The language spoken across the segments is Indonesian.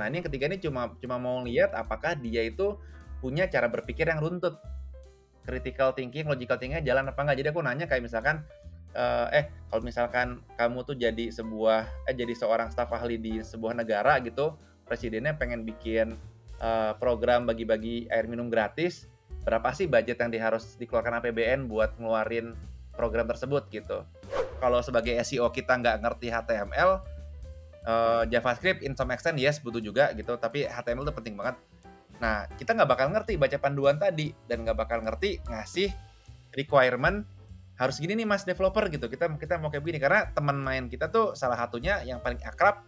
Nah, ini yang ketiga ini cuma cuma mau lihat apakah dia itu punya cara berpikir yang runtut. Critical thinking, logical thinking jalan apa enggak. Jadi aku nanya kayak misalkan, eee, "Eh, kalau misalkan kamu tuh jadi sebuah eh, jadi seorang staf ahli di sebuah negara gitu, presidennya pengen bikin, eee, program bagi-bagi air minum gratis, berapa sih budget yang harus dikeluarkan APBN buat ngeluarin program tersebut?" Gitu. Kalau sebagai SEO kita nggak ngerti HTML, eee, JavaScript in some extent yes, butuh juga gitu, tapi HTML itu penting banget. Nah, kita nggak bakal ngerti baca panduan tadi dan nggak bakal ngerti ngasih requirement harus gini nih Mas developer gitu. Kita kita mau kayak begini karena teman main kita tuh salah satunya yang paling akrab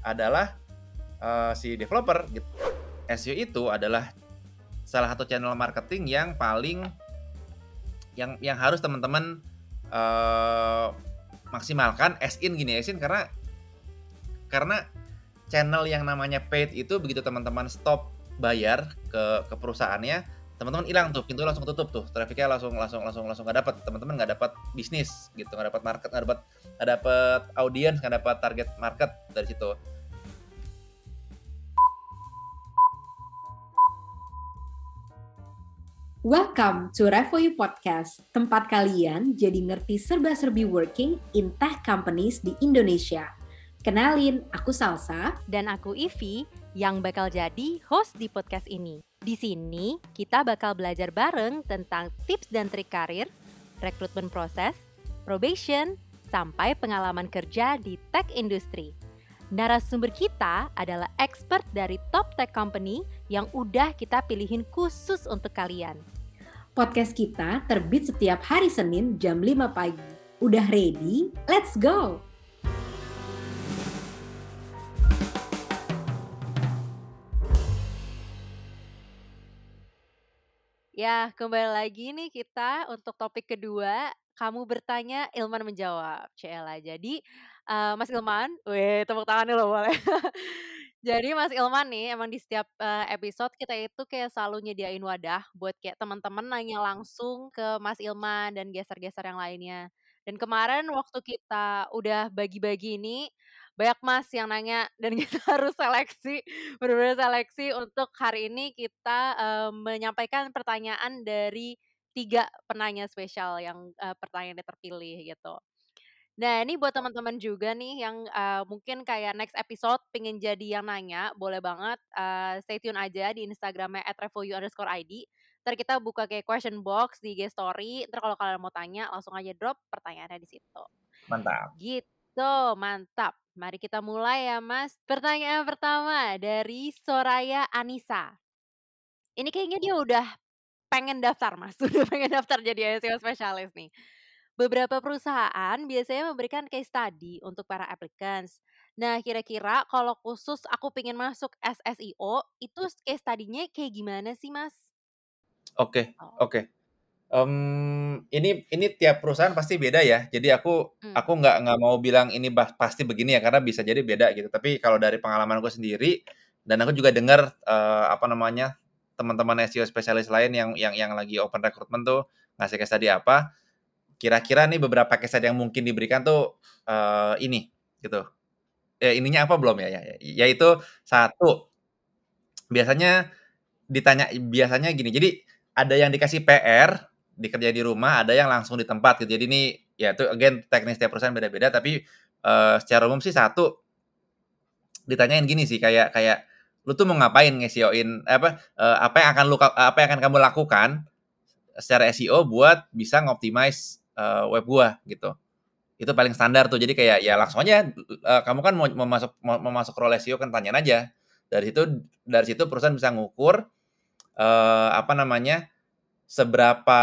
adalah eee, si developer gitu. SEO itu adalah salah satu channel marketing yang paling yang yang harus teman-teman, eee, maksimalkan as in gini, as in karena karena channel yang namanya paid itu begitu teman-teman stop bayar ke ke perusahaannya, teman-teman hilang tuh, pintu langsung tutup tuh, traffic-nya langsung langsung langsung langsung nggak dapet, teman-teman nggak dapat bisnis gitu, nggak dapat market, nggak dapat nggak dapat audiens, nggak dapat target market dari situ. Welcome to Revoyu Podcast, tempat kalian jadi ngerti serba-serbi working in tech companies di Indonesia. Kenalin, aku Salsa. Dan aku Ivi yang bakal jadi host di podcast ini. Di sini kita bakal belajar bareng tentang tips dan trik karir, rekrutmen proses, probation, sampai pengalaman kerja di tech industry. Narasumber kita adalah expert dari top tech company yang udah kita pilihin khusus untuk kalian. Podcast kita terbit setiap hari Senin jam 5 pagi. Udah ready? Let's go! Ya, kembali lagi nih kita untuk topik kedua, kamu bertanya, Ilman menjawab. Ciela. Jadi, eee, Mas Ilman weh, tepuk tangan dulu boleh. Jadi Mas Ilman nih emang di setiap, eee, episode kita itu kayak selalu nyediain wadah buat kayak teman-teman nanya langsung ke Mas Ilman dan geser-geser yang lainnya. Dan kemarin waktu kita udah bagi-bagi ini, banyak Mas yang nanya dan kita harus seleksi, bener-bener seleksi untuk hari ini kita, eee, menyampaikan pertanyaan dari 3 penanya spesial yang, eee, pertanyaannya terpilih gitu. Nah, ini buat teman-teman juga nih yang, eee, mungkin kayak next episode pengen jadi yang nanya, boleh banget, eee, stay tune aja di Instagram-nya @revoyu_id. Entar kita buka kayak question box di IG story, entar kalau kalian mau tanya langsung aja drop pertanyaannya di situ. Mantap. Gitu, mantap. Mari kita mulai ya, Mas. Pertanyaan pertama dari Soraya Anissa. Ini kayaknya dia udah pengen daftar, Mas, udah pengen daftar jadi SEO spesialis nih. Beberapa perusahaan biasanya memberikan case study untuk para applicants. Nah, kira-kira kalau khusus aku pengen masuk as SEO, itu case study-nya kayak gimana sih, Mas? Oke Oh. oke. Mmm, ini ini tiap perusahaan pasti beda ya. Jadi aku Mmm. aku nggak nggak mau bilang ini bah pasti begini ya, karena bisa jadi beda gitu. Tapi kalau dari pengalamanku sendiri dan aku juga dengar, eee, apa namanya, teman-teman SEO spesialis lain yang yang yang lagi open recruitment tuh ngasih case study apa, kira-kira nih beberapa case study yang mungkin diberikan tuh, eee, ini gitu. Eh, ininya apa belum ya ya ya yaitu satu, biasanya ditanya biasanya gini, jadi ada yang dikasih PR, dikerjain di rumah, ada yang langsung di tempat gitu. Jadi ini ya itu again teknis tiap perusahaan beda-beda, tapi, eee, secara umum sih satu ditanyain gini sih kayak kayak, "Lu tuh mau ngapain nge-SEO-in eh, apa, eee, apa yang akan lu apa yang akan kamu lakukan secara SEO buat bisa ngoptimize, eee, web gua?" Gitu. Itu paling standar tuh. Jadi kayak ya langsung aja, eee, kamu kan mau masuk mau mau masuk role SEO kan tanyain aja. Dari situ dari situ perusahaan bisa ngukur, eee, apa namanya, seberapa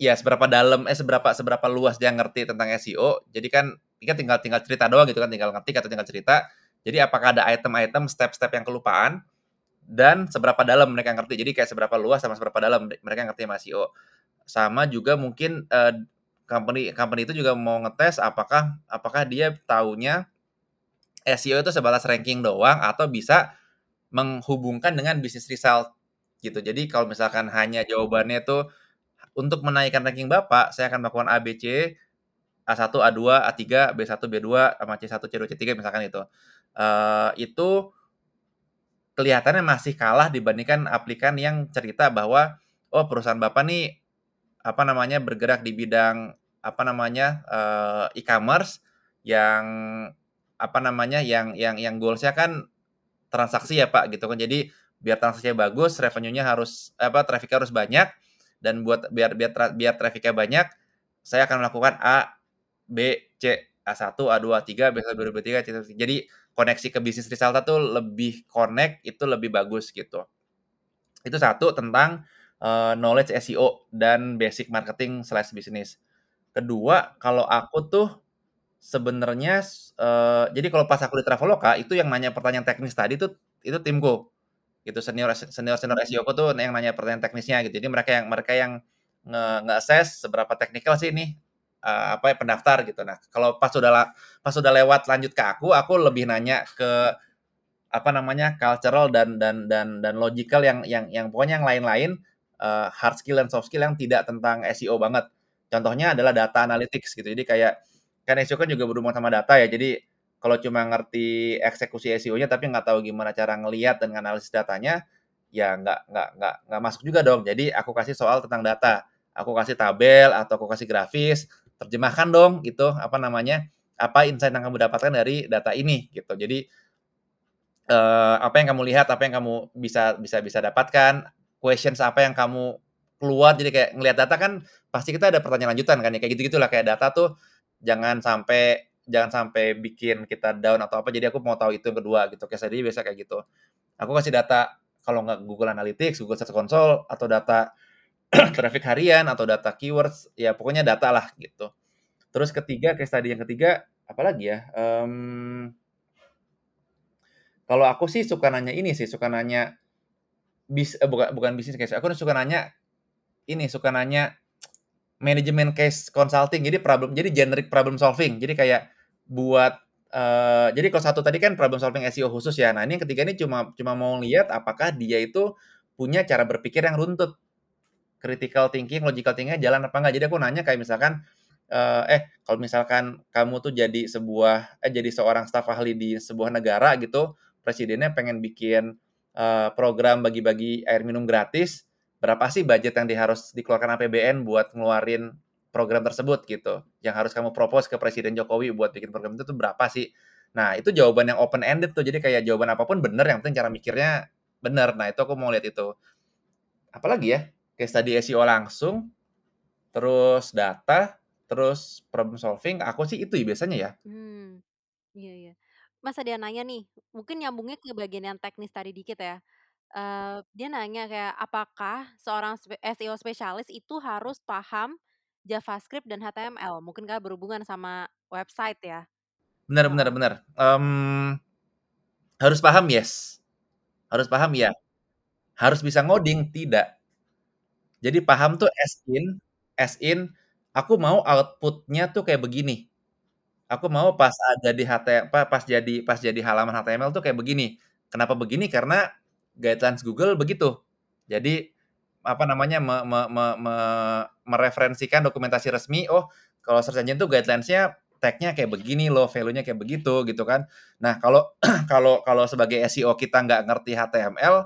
ya seberapa dalam eh, seberapa seberapa luas dia ngerti tentang SEO. Jadi kan ini kan tinggal tinggal cerita doang gitu kan, tinggal ngetik atau tinggal cerita. Jadi apakah ada item-item, step-step yang kelupaan dan seberapa dalam mereka ngerti. Jadi kayak seberapa luas sama seberapa dalam mereka ngerti sama SEO. Sama juga mungkin, eee, company company itu juga mau ngetes apakah apakah dia taunya SEO itu sebatas ranking doang atau bisa menghubungkan dengan bisnis result gitu. Jadi kalau misalkan hanya jawabannya tuh, "Untuk menaikkan ranking Bapak, saya akan melakukan A, B, C, A1, A2, A3, B1, B2, sama C1, C2, C3," misalkan itu. Eee, itu kelihatannya masih kalah dibandingkan aplikan yang cerita bahwa, "Oh, perusahaan Bapak nih, apa namanya, bergerak di bidang, apa namanya, eee, e-commerce yang, apa namanya, yang yang yang goals-nya kan transaksi ya, Pak," gitu kan. Jadi biar transaksinya bagus, revenue-nya harus apa, traffic-nya harus banyak, dan buat biar biar tra biar traffic-nya banyak, saya akan melakukan A, B, C, A1, A2, A3, B1, B2, B3, C1, C jadi koneksi ke bisnis result-nya tuh lebih connect, itu lebih bagus gitu. Itu satu tentang, eee, knowledge SEO dan basic marketing slash bisnis. Kedua, kalau aku tuh sebenarnya eee, jadi kalau pas aku di Traveloka, itu yang nanya pertanyaan teknis tadi tuh, itu timku. Gitu, senior s senior-senior SEO-ku tuh yang nanya pertanyaan teknisnya gitu. Jadi mereka yang mereka yang nge nge-assess seberapa teknikal sih ini, eee, apa ya, pendaftar gitu. Nah, kalau pas udah la pas udah lewat lanjut ke aku, aku lebih nanya ke, apa namanya, cultural dan dan dan dan logical yang yang yang pokoknya yang lain-lain, eee, hard skill dan soft skill yang tidak tentang SEO banget. Contohnya adalah data analytics gitu. Jadi kayak, kan SEO kan juga berhubungan sama data ya, jadi kalau cuma ngerti eksekusi SEO-nya tapi nggak tahu gimana cara ngelihat dan nganalisis datanya, ya nggak nggak nggak nggak masuk juga dong. Jadi aku kasih soal tentang data, aku kasih tabel atau aku kasih grafis, terjemahkan dong gitu, apa namanya, apa insight yang kamu dapatkan dari data ini gitu. Jadi, eee, apa yang kamu lihat, apa yang kamu bisa bisa bisa dapatkan, questions apa yang kamu keluar, jadi kayak ngelihat data kan pasti kita ada pertanyaan lanjutan kan ya, kayak gitu-gitulah. Kayak data tuh jangan sampai jangan sampai bikin kita down atau apa, jadi aku mau tahu itu yang kedua gitu. Case study biasa kayak gitu. Aku kasih data, kalau nggak Google Analytics, Google Search Console, atau data traffic harian, atau data keywords, ya pokoknya data lah gitu. Terus ketiga, case study yang ketiga, apalagi ya, mmm kalau aku sih suka nanya ini sih, suka nanya bis eee, buka bukan bisnis case, aku suka nanya ini, suka nanya manajemen case consulting. Jadi problem jadi generic problem solving. Jadi kayak buat, eee, jadi kalau satu tadi kan problem solving SEO khusus ya. Nah, ini yang ketiga ini cuma cuma mau lihat apakah dia itu punya cara berpikir yang runtut. Critical thinking, logical thinking-nya jalan apa enggak. Jadi aku nanya kayak misalkan, eee, "Eh, kalau misalkan kamu tuh jadi sebuah eh, jadi seorang staf ahli di sebuah negara gitu, presidennya pengen bikin, eee, program bagi-bagi air minum gratis, berapa sih budget yang harus dikeluarkan APBN buat ngeluarin program tersebut?" Gitu. Yang harus kamu propose ke Presiden Jokowi buat bikin program itu tuh berapa sih? Nah, itu jawaban yang open ended tuh. Jadi kayak jawaban apa pun bener, yang penting cara mikirnya bener. Nah, itu aku mau lihat itu. Apalagi ya? Case study SEO langsung, terus data, terus problem solving, aku sih itu ya biasanya ya. Mmm, iya iya. Mas ada nanya nih, mungkin nyambungnya ke bagian yang teknis tadi dikit ya. Eee, dia nanya kayak, apakah seorang SEO spesialis itu harus paham JavaScript dan HTML? Mungkin karena berhubungan sama website ya? Bener Heeh. bener. Mmm, harus paham, yes. Harus paham, iya. Harus bisa ngoding, tidak. Jadi paham tuh as in as in, aku mau output-nya tuh kayak begini. Aku mau pas ada di HT apa, pas jadi pas jadi halaman HTML tuh kayak begini. Kenapa begini? Karena guidelines Google begitu. Jadi, apa namanya, me me me me mereferensikan dokumentasi resmi, oh, kalau search engine tuh guidelines-nya, tag-nya kayak begini loh, value-nya kayak begitu, gitu kan. Nah, kalau kalau kalau sebagai SEO kita nggak ngerti HTML,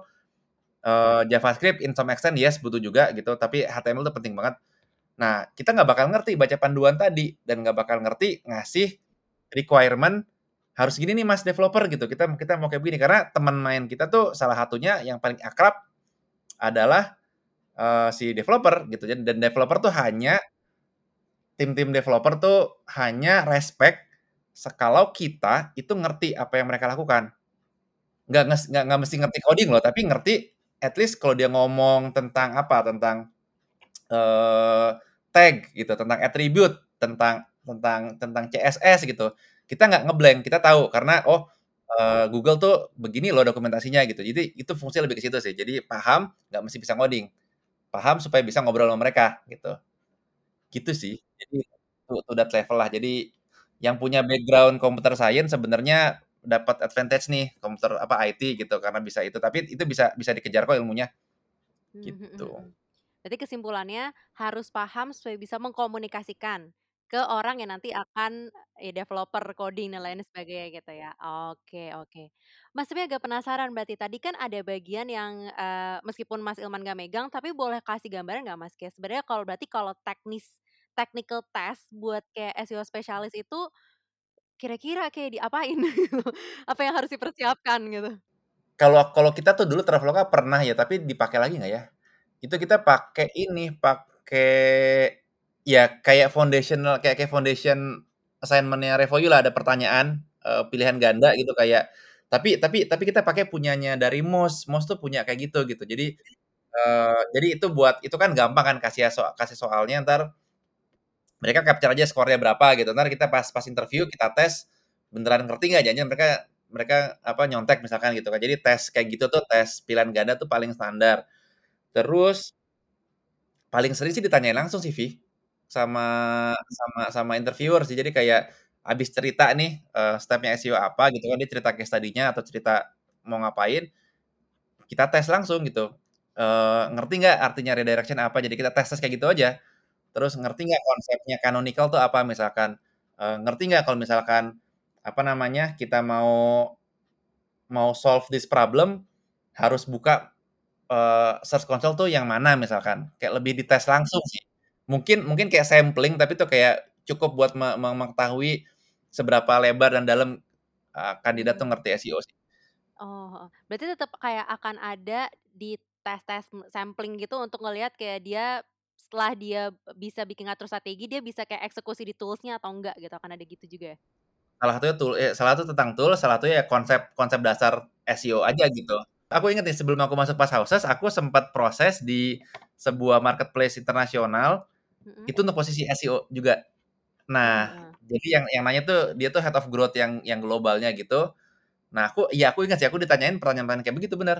eee, JavaScript in some extent, yes, butuh juga gitu, tapi HTML tuh penting banget. Nah, kita nggak bakal ngerti baca panduan tadi, dan nggak bakal ngerti ngasih requirement, "Harus gini nih Mas developer," gitu, "kita kita mau kayak begini." Karena teman main kita tuh salah satunya yang paling akrab adalah, eee, si developer gitu, dan dan developer tuh hanya tim-tim developer tuh hanya respect sekalau kita itu ngerti apa yang mereka lakukan. Nggak nggak nggak mesti ngerti coding loh, tapi ngerti at least kalau dia ngomong tentang apa, tentang, eee, tag gitu, tentang attribute, tentang tentang tentang CSS gitu, kita nggak nge-blank, kita tahu karena, oh, eee, Google tuh begini loh dokumentasinya gitu. Jadi itu fungsinya lebih ke situ sih. Jadi paham, nggak mesti bisa ngoding. Paham supaya bisa ngobrol sama mereka, gitu. Gitu sih. Jadi to to that level lah. Jadi yang punya background computer science sebenarnya dapat advantage nih, komputer apa, IT gitu, karena bisa itu. Tapi itu bisa bisa dikejar kok ilmunya. Mmm, mhm Gitu. mhm. Berarti kesimpulannya harus paham supaya bisa mengkomunikasikan ke orang yang nanti akan ya developer coding dan lain sebagainya gitu ya. Oke oke. Mas, tapi agak penasaran berarti tadi kan ada bagian yang, eee, meskipun Mas Ilman nggak megang, tapi boleh kasih gambaran nggak Mas, kayak sebenarnya kalau berarti kalau teknis technical test buat kayak SEO spesialis itu kira-kira kayak diapain? Apa yang harus dipersiapkan gitu? Kalau kalau kita tuh dulu Traveloka pernah ya, tapi dipakai lagi nggak ya? Itu kita pakai ini, pakai ya kayak foundational kayak kayak foundation assignment-nya Refoyu lah, ada pertanyaan, eee, pilihan ganda gitu kayak tapi tapi tapi kita pakai punyanya dari MOS, MOS tuh punya kayak gitu gitu. Jadi, eee, jadi itu buat itu kan gampang kan kasih so kasih soalnya entar mereka capture aja skornya berapa gitu, entar kita pas pas interview kita tes, beneran ngerti nggak, jangan-jangan mereka mereka apa, nyontek misalkan gitu kan. Jadi tes kayak gitu tuh, tes pilihan ganda tuh paling standar. Terus paling sering sih ditanyain langsung sih, Vi, sama sama sama interviewer sih. Jadi kayak habis cerita nih, eee, step-nya SEO apa gitu kan, dia cerita case study-nya atau cerita mau ngapain, kita tes langsung gitu, eee, ngerti nggak artinya redirection apa? Jadi kita tes-tes kayak gitu aja. Terus ngerti nggak konsepnya canonical tuh apa misalkan, eee, ngerti nggak kalau misalkan apa namanya, kita mau mau solve this problem harus buka, eee, search console tuh yang mana misalkan, kayak lebih dites langsung sih. Mungkin mungkin kayak sampling, tapi tuh kayak cukup buat me me mengetahui seberapa lebar dan dalam, eee, kandidat tuh ngerti SEO sih. Oh. Berarti tetep kayak akan ada di tes-tes sampling gitu untuk ngelihat kayak dia setelah dia bisa bikin ngatur strategi, dia bisa kayak eksekusi di tools-nya atau enggak gitu, akan ada gitu juga ya? Salah satunya tool eee, salah satu tentang tools, salah satunya ya konsep konsep dasar SEO aja gitu. Aku inget nih sebelum aku masuk Fast Houses, aku sempet proses di sebuah marketplace internasional, Mhm. itu untuk posisi SEO juga. Nah, heeh. jadi yang yang nanya tuh, dia tuh head of growth yang yang globalnya gitu. Nah, aku iya aku ingat sih, aku ditanyain pertanyaan-pertanyaan kayak begitu, bener.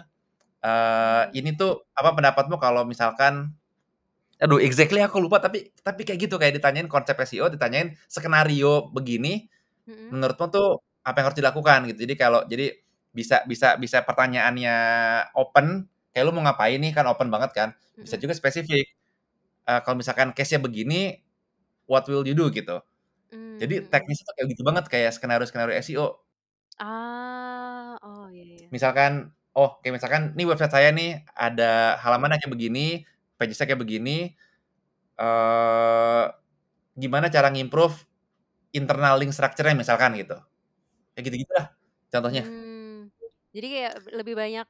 Eee, Mmm. ini tuh, apa pendapatmu kalau misalkan aduh exactly aku lupa, tapi tapi kayak gitu, kayak ditanyain konsep SEO, ditanyain skenario begini, Mhm. menurutmu tuh apa yang harus dilakukan gitu. Jadi kalau jadi bisa bisa bisa pertanyaannya open, kayak lu mau ngapain nih, kan open banget kan. Bisa juga spesifik, eee, kalau misalkan case-nya begini, what will you do gitu. Mmm, Jadi mhm. teknisnya tuh kayak gitu banget, kayak skenario-skenario SEO. Ah, oh iya iya. Misalkan, oh kayak misalkan, "Nih website saya nih, ada halamannya kayak begini, pages-nya kayak begini, eee, gimana cara ngi-improve internal link structure-nya?" Misalkan gitu. Kayak gitu-gitu dah contohnya. Mmm, jadi kayak lebih banyak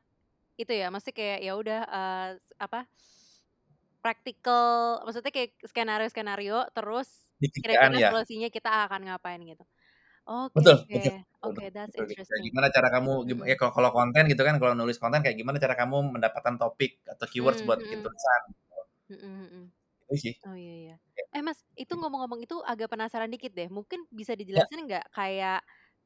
itu ya, maksudnya kayak ya udah, eee, apa praktikal, maksudnya kayak skenario-skenario, terus kira-kira ya. solusinya kita akan ngapain gitu. Oke Betul oke, betul oke that's gitu. Interesting. gimana cara kamu ya kalau kalau konten gitu kan, kalau nulis konten kayak gimana cara kamu mendapatkan topik atau keywords Mmm, buat bikin mhm. tulisan gitu. Itu sih. Oh iya iya. Ya. Eh, Mas, itu ngomong-ngomong itu agak penasaran dikit deh, mungkin bisa Ya. dijelasin nggak kayak,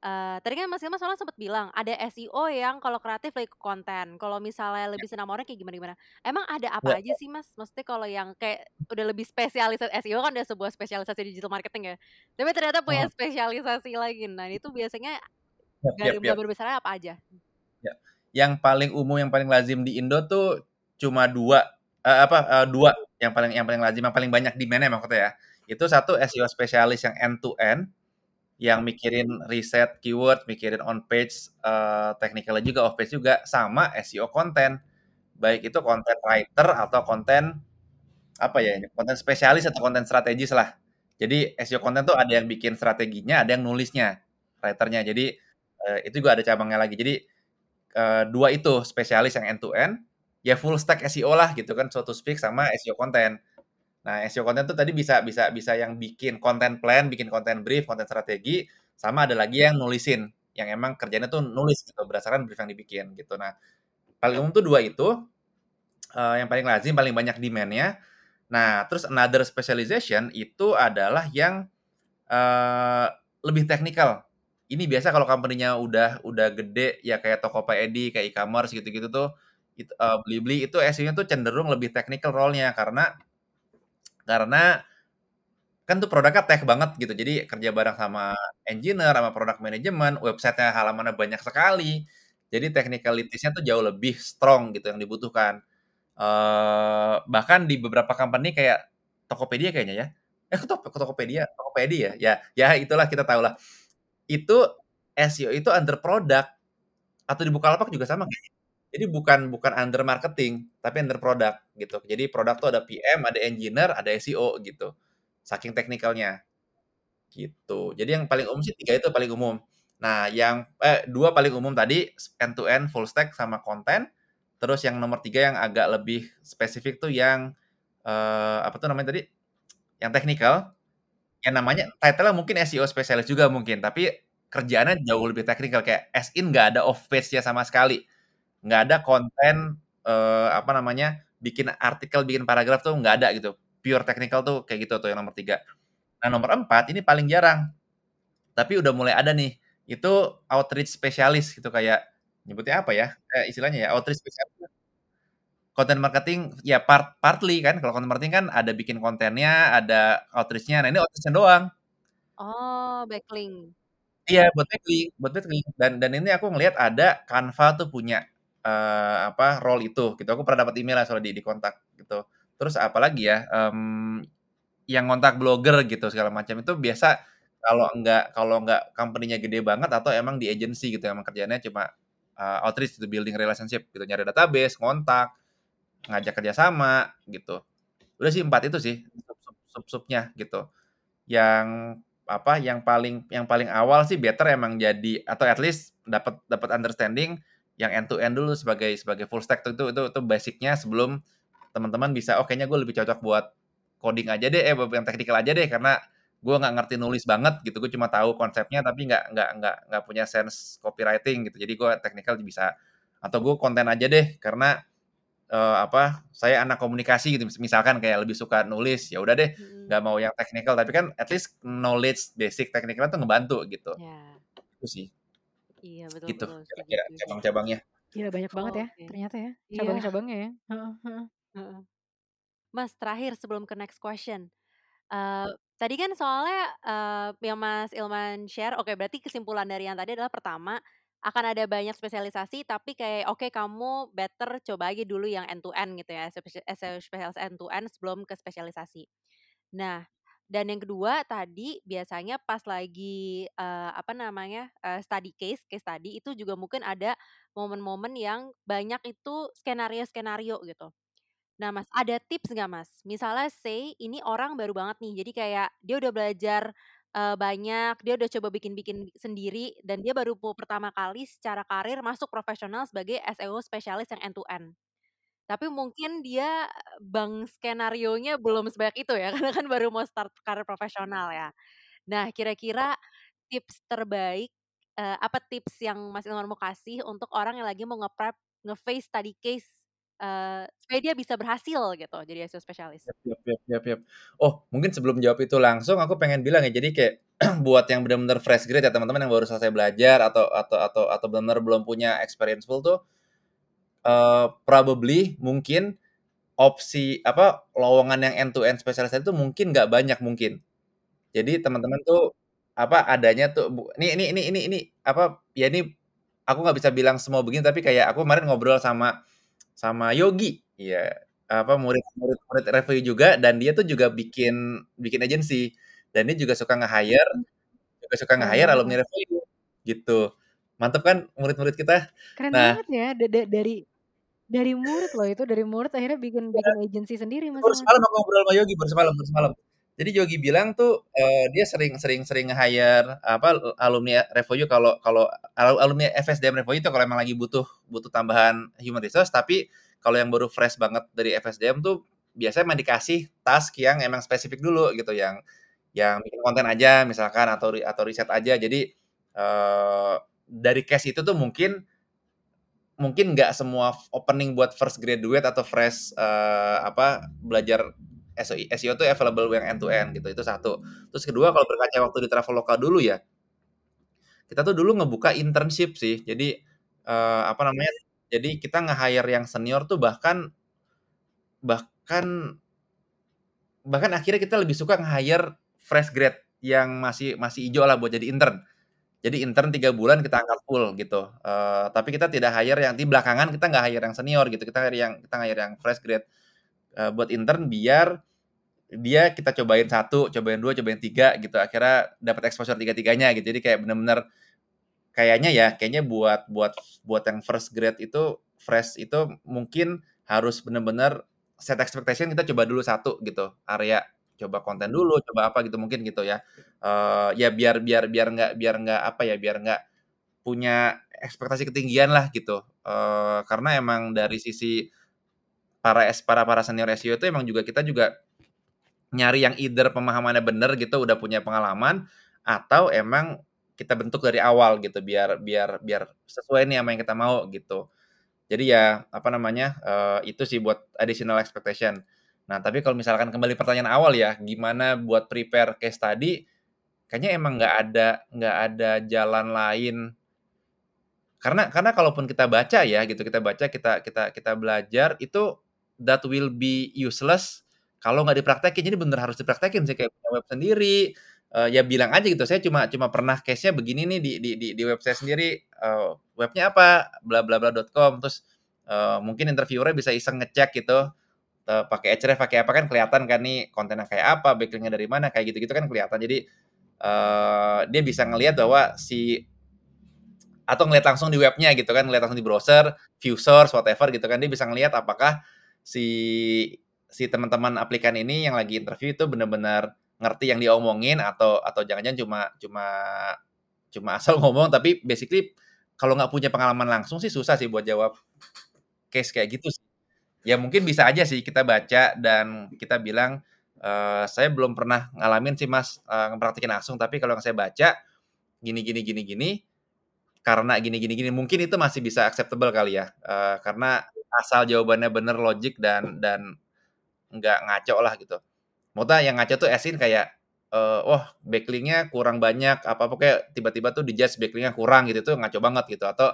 eee, tadi kan Mas Ilman soalnya sempet bilang, ada SEO yang kalau kreatif lebih ke konten, kalau misalnya Ya. lebih senam orang kayak gimana-gimana. Emang ada Ya apa aja ya. sih, Mas? Maksudnya kalau yang kayak udah lebih spesialis SEO kan udah sebuah spesialisasi digital marketing ya, tapi ternyata punya Mhm. spesialisasi lagi. Nah, itu biasanya Yap yap yap. gambar besarnya apa aja? Ya. Yang paling umum, yang paling lazim di Indo tuh cuma 2, eee, apa, eee, 2 yang paling yang paling lazim, yang paling banyak demand-nya maksudnya ya. Itu satu SEO spesialis yang end to end, yang mikirin riset keyword, mikirin on page, eee, technical-nya juga, off page juga, sama SEO konten. Baik itu content writer atau konten, apa ya, konten spesialis atau konten strategis lah. Jadi SEO konten tuh ada yang bikin strateginya, ada yang nulisnya, writer-nya. Jadi, eee, itu juga ada cabangnya lagi. Jadi, eee, 2 itu spesialis yang end to end, ya full stack SEO lah gitu kan, so to speak, sama SEO konten. Nah, SEO konten tuh tadi bisa bisa bisa yang bikin content plan, bikin content brief, konten strategi, sama ada lagi yang nulisin, yang emang kerjanya tuh nulis gitu, berdasarkan brief yang dibikin gitu. Nah, paling umum tuh 2 itu, eee, yang paling lazim, paling banyak demand-nya. Nah, terus another specialization itu adalah yang, eee, lebih teknikal. Ini biasa kalau company-nya udah udah gede, ya kayak Tokopedia, kayak e-commerce gitu-gitu tuh, it eee, Blibli itu SEO-nya tuh cenderung lebih technical role-nya karena karena kan tuh produknya tech banget gitu. Jadi kerja bareng sama engineer, sama product management, website-nya halamannya banyak sekali. Jadi technicalities-nya tuh jauh lebih strong gitu yang dibutuhkan. Eee, bahkan di beberapa company kayak Tokopedia kayaknya ya, eh Tok Tokopedia Tokopedia ya? Ya ya itulah kita tahu lah. Itu SEO itu under product atau di Bukalapak juga sama kayaknya. Jadi bukan bukan under marketing, tapi under product gitu. Jadi produk tuh ada PM, ada engineer, ada SEO gitu. Saking teknikalnya. Gitu. Jadi yang paling umum sih tiga itu paling umum. Nah, yang eh dua paling umum tadi end to end full stack sama konten. Terus yang nomor tiga yang agak lebih spesifik tuh yang eh, apa tuh namanya tadi? Yang teknikal. Yang namanya title mungkin SEO spesialis juga mungkin, tapi kerjaannya jauh lebih teknikal kayak as in nggak ada off page-nya sama sekali. Nggak ada konten eh, apa namanya? bikin artikel, bikin paragraf tuh nggak ada gitu. Pure technical tuh kayak gitu tuh yang nomor tiga. Nah, nomor empat ini paling jarang. Tapi udah mulai ada nih. Itu outreach spesialis gitu kayak nyebutnya apa ya? Eh, istilahnya ya outreach spesialis. Content marketing ya part partly kan. Kalau content marketing kan ada bikin kontennya, ada outreach-nya. Nah, ini outreach-nya doang. Oh, backlink. Iya, buat backlink, buat backlink. Dan dan ini aku ngelihat ada Canva tuh punya eh, apa role itu gitu. Aku pernah dapat email lah soal di, di kontak gitu. Terus apalagi ya? Um, yang kontak blogger gitu segala macam itu biasa kalau enggak kalau enggak company-nya gede banget atau emang di agency gitu emang kerjanya cuma uh, outreach gitu building relationship gitu nyari database ngontak ngajak kerja sama gitu udah sih empat itu sih sub sub subnya gitu yang apa yang paling yang paling awal sih better emang jadi atau at least dapat dapat understanding yang end to end dulu sebagai sebagai full stack itu itu itu basicnya sebelum teman-teman bisa oh kayaknya gue lebih cocok buat coding aja deh eh yang teknikal aja deh karena gue nggak ngerti nulis banget gitu gue cuma tahu konsepnya tapi nggak nggak nggak nggak punya sense copywriting gitu. Jadi gue teknikal bisa. Atau gue konten aja deh karena uh, apa saya anak komunikasi gitu misalkan kayak lebih suka nulis ya udah deh nggak hmm. mau yang teknikal tapi kan at least knowledge basic teknikal tuh ngebantu gitu. Yeah. itu sih iya betul gitu kira-kira cabang-cabangnya Gila banyak oh, banget ya okay. ternyata ya iya. cabang-cabangnya ya Mas terakhir sebelum ke next question uh, tadi kan soalnya uh, yang Mas Ilman share oke okay, berarti kesimpulan dari yang tadi adalah pertama akan ada banyak spesialisasi tapi kayak oke okay, kamu better coba aja dulu yang end to end gitu ya spesialis end to end sebelum ke spesialisasi. Nah, dan yang kedua tadi biasanya pas lagi uh, apa namanya uh, study case case study itu juga mungkin ada momen-momen yang banyak itu skenario-skenario gitu. Nah Mas, ada tips nggak Mas? Misalnya say ini orang baru banget nih, jadi kayak dia udah belajar uh, banyak, dia udah coba bikin-bikin sendiri dan dia baru pertama kali secara karir masuk profesional sebagai SEO spesialis yang end to end. Tapi mungkin dia bang skenario-nya belum sebanyak itu ya, karena kan baru mau start karir profesional ya. Nah, kira-kira tips terbaik uh, apa tips yang Mas Ilman mau kasih untuk orang yang lagi mau nge-prep nge-face study case uh, supaya dia bisa berhasil gitu jadi SEO spesialis. Yap, yap, yap, yap. Oh, mungkin sebelum jawab itu langsung aku pengen bilang ya, jadi kayak buat yang benar-benar fresh grade ya teman-teman yang baru selesai belajar atau atau atau atau benar-benar belum punya experience full tuh uh, probably mungkin opsi apa lowongan yang end to end spesialis itu mungkin nggak banyak mungkin. Jadi teman-teman tuh apa adanya tuh ini ini ini ini ini apa ya ini aku nggak bisa bilang semua begini tapi kayak aku kemarin ngobrol sama sama Yogi, iya, apa, murid murid murid review juga dan dia tuh juga bikin bikin agency dan dia juga suka nge-hire juga suka nge-hire oh. alumni review, gitu. Mantep kan murid-murid kita? Keren nah, banget ya, da da dari dari murid loh itu, dari murid akhirnya bikin iya. bikin agency sendiri Mas Baru semalam aku ngobrol sama Yogi, baru semalam baru semalam. Jadi Yogi bilang tuh uh, dia sering sering sering hire apa alumni Revoyu kalau kalau alumni FSDM Revoyu itu kalau emang lagi butuh butuh tambahan human resource tapi kalau yang baru fresh banget dari FSDM tuh biasanya emang dikasih task yang emang spesifik dulu gitu yang yang bikin konten aja misalkan atau atau riset aja jadi uh, dari case itu tuh mungkin mungkin nggak semua opening buat first graduate atau fresh uh, apa belajar SEO, SEO itu available yang end to end gitu. Itu satu. Terus kedua kalau berkaca waktu di Traveloka dulu ya. Kita tuh dulu ngebuka internship sih. Jadi uh, apa namanya? Jadi kita nge-hire yang senior tuh bahkan bahkan bahkan akhirnya kita lebih suka nge-hire fresh grade yang masih masih hijau lah buat jadi intern. Jadi intern tiga bulan kita angkat full gitu. Uh, tapi kita tidak hire yang di belakangan kita nggak hire yang senior gitu. Kita hire yang kita hire yang fresh grade uh, buat intern biar dia kita cobain satu, cobain dua, cobain tiga gitu. Akhirnya dapat exposure tiga-tiganya gitu. Jadi kayak bener-bener kayaknya ya, kayaknya buat buat buat yang first grade itu fresh itu mungkin harus bener-bener set expectation kita coba dulu satu gitu area coba konten dulu coba apa gitu mungkin gitu ya uh, ya biar biar biar nggak biar nggak apa ya biar nggak punya ekspektasi ketinggian lah gitu uh, karena emang dari sisi para para para senior SEO itu emang juga kita juga nyari yang either pemahamannya bener gitu udah punya pengalaman atau emang kita bentuk dari awal gitu biar biar biar sesuai nih sama yang kita mau gitu jadi ya apa namanya uh, itu sih buat additional expectation. Nah tapi kalau misalkan kembali pertanyaan awal ya, gimana buat prepare case study? Kayaknya emang nggak ada nggak ada jalan lain. Karena karena kalaupun kita baca ya gitu kita baca kita kita kita belajar itu that will be useless kalau nggak dipraktekin. Jadi bener harus dipraktekin sih kayak punya web sendiri, uh, ya bilang aja gitu saya cuma cuma pernah case-nya begini nih di di di, di web saya sendiri. Uh, webnya apa? Bla bla bla.com terus uh, mungkin interviewernya bisa iseng ngecek gitu. Pakai href pakai apa kan kelihatan kan nih kontennya kayak apa backlinknya dari mana kayak gitu gitu kan kelihatan. Jadi uh, dia bisa ngelihat bahwa si atau ngeliat langsung di webnya gitu kan ngeliat langsung di browser view source whatever gitu kan dia bisa ngelihat apakah si si teman-teman aplikan ini yang lagi interview itu benar-benar ngerti yang diomongin atau atau jangan-jangan cuma cuma cuma asal ngomong tapi basically kalau nggak punya pengalaman langsung sih susah sih buat jawab case kayak gitu sih. Ya mungkin bisa aja sih kita baca dan kita bilang e, saya belum pernah ngalamin sih mas ngepraktikin langsung. Tapi kalau yang saya baca gini gini gini gini karena gini gini gini mungkin itu masih bisa acceptable kali ya. E, karena asal jawabannya bener logik dan dan nggak ngaco lah gitu. Maksudnya yang ngaco tuh esin kayak uh, wah backlinknya kurang banyak apa apa kayak tiba-tiba tuh dijudge backlinknya kurang gitu tuh ngaco banget gitu. Atau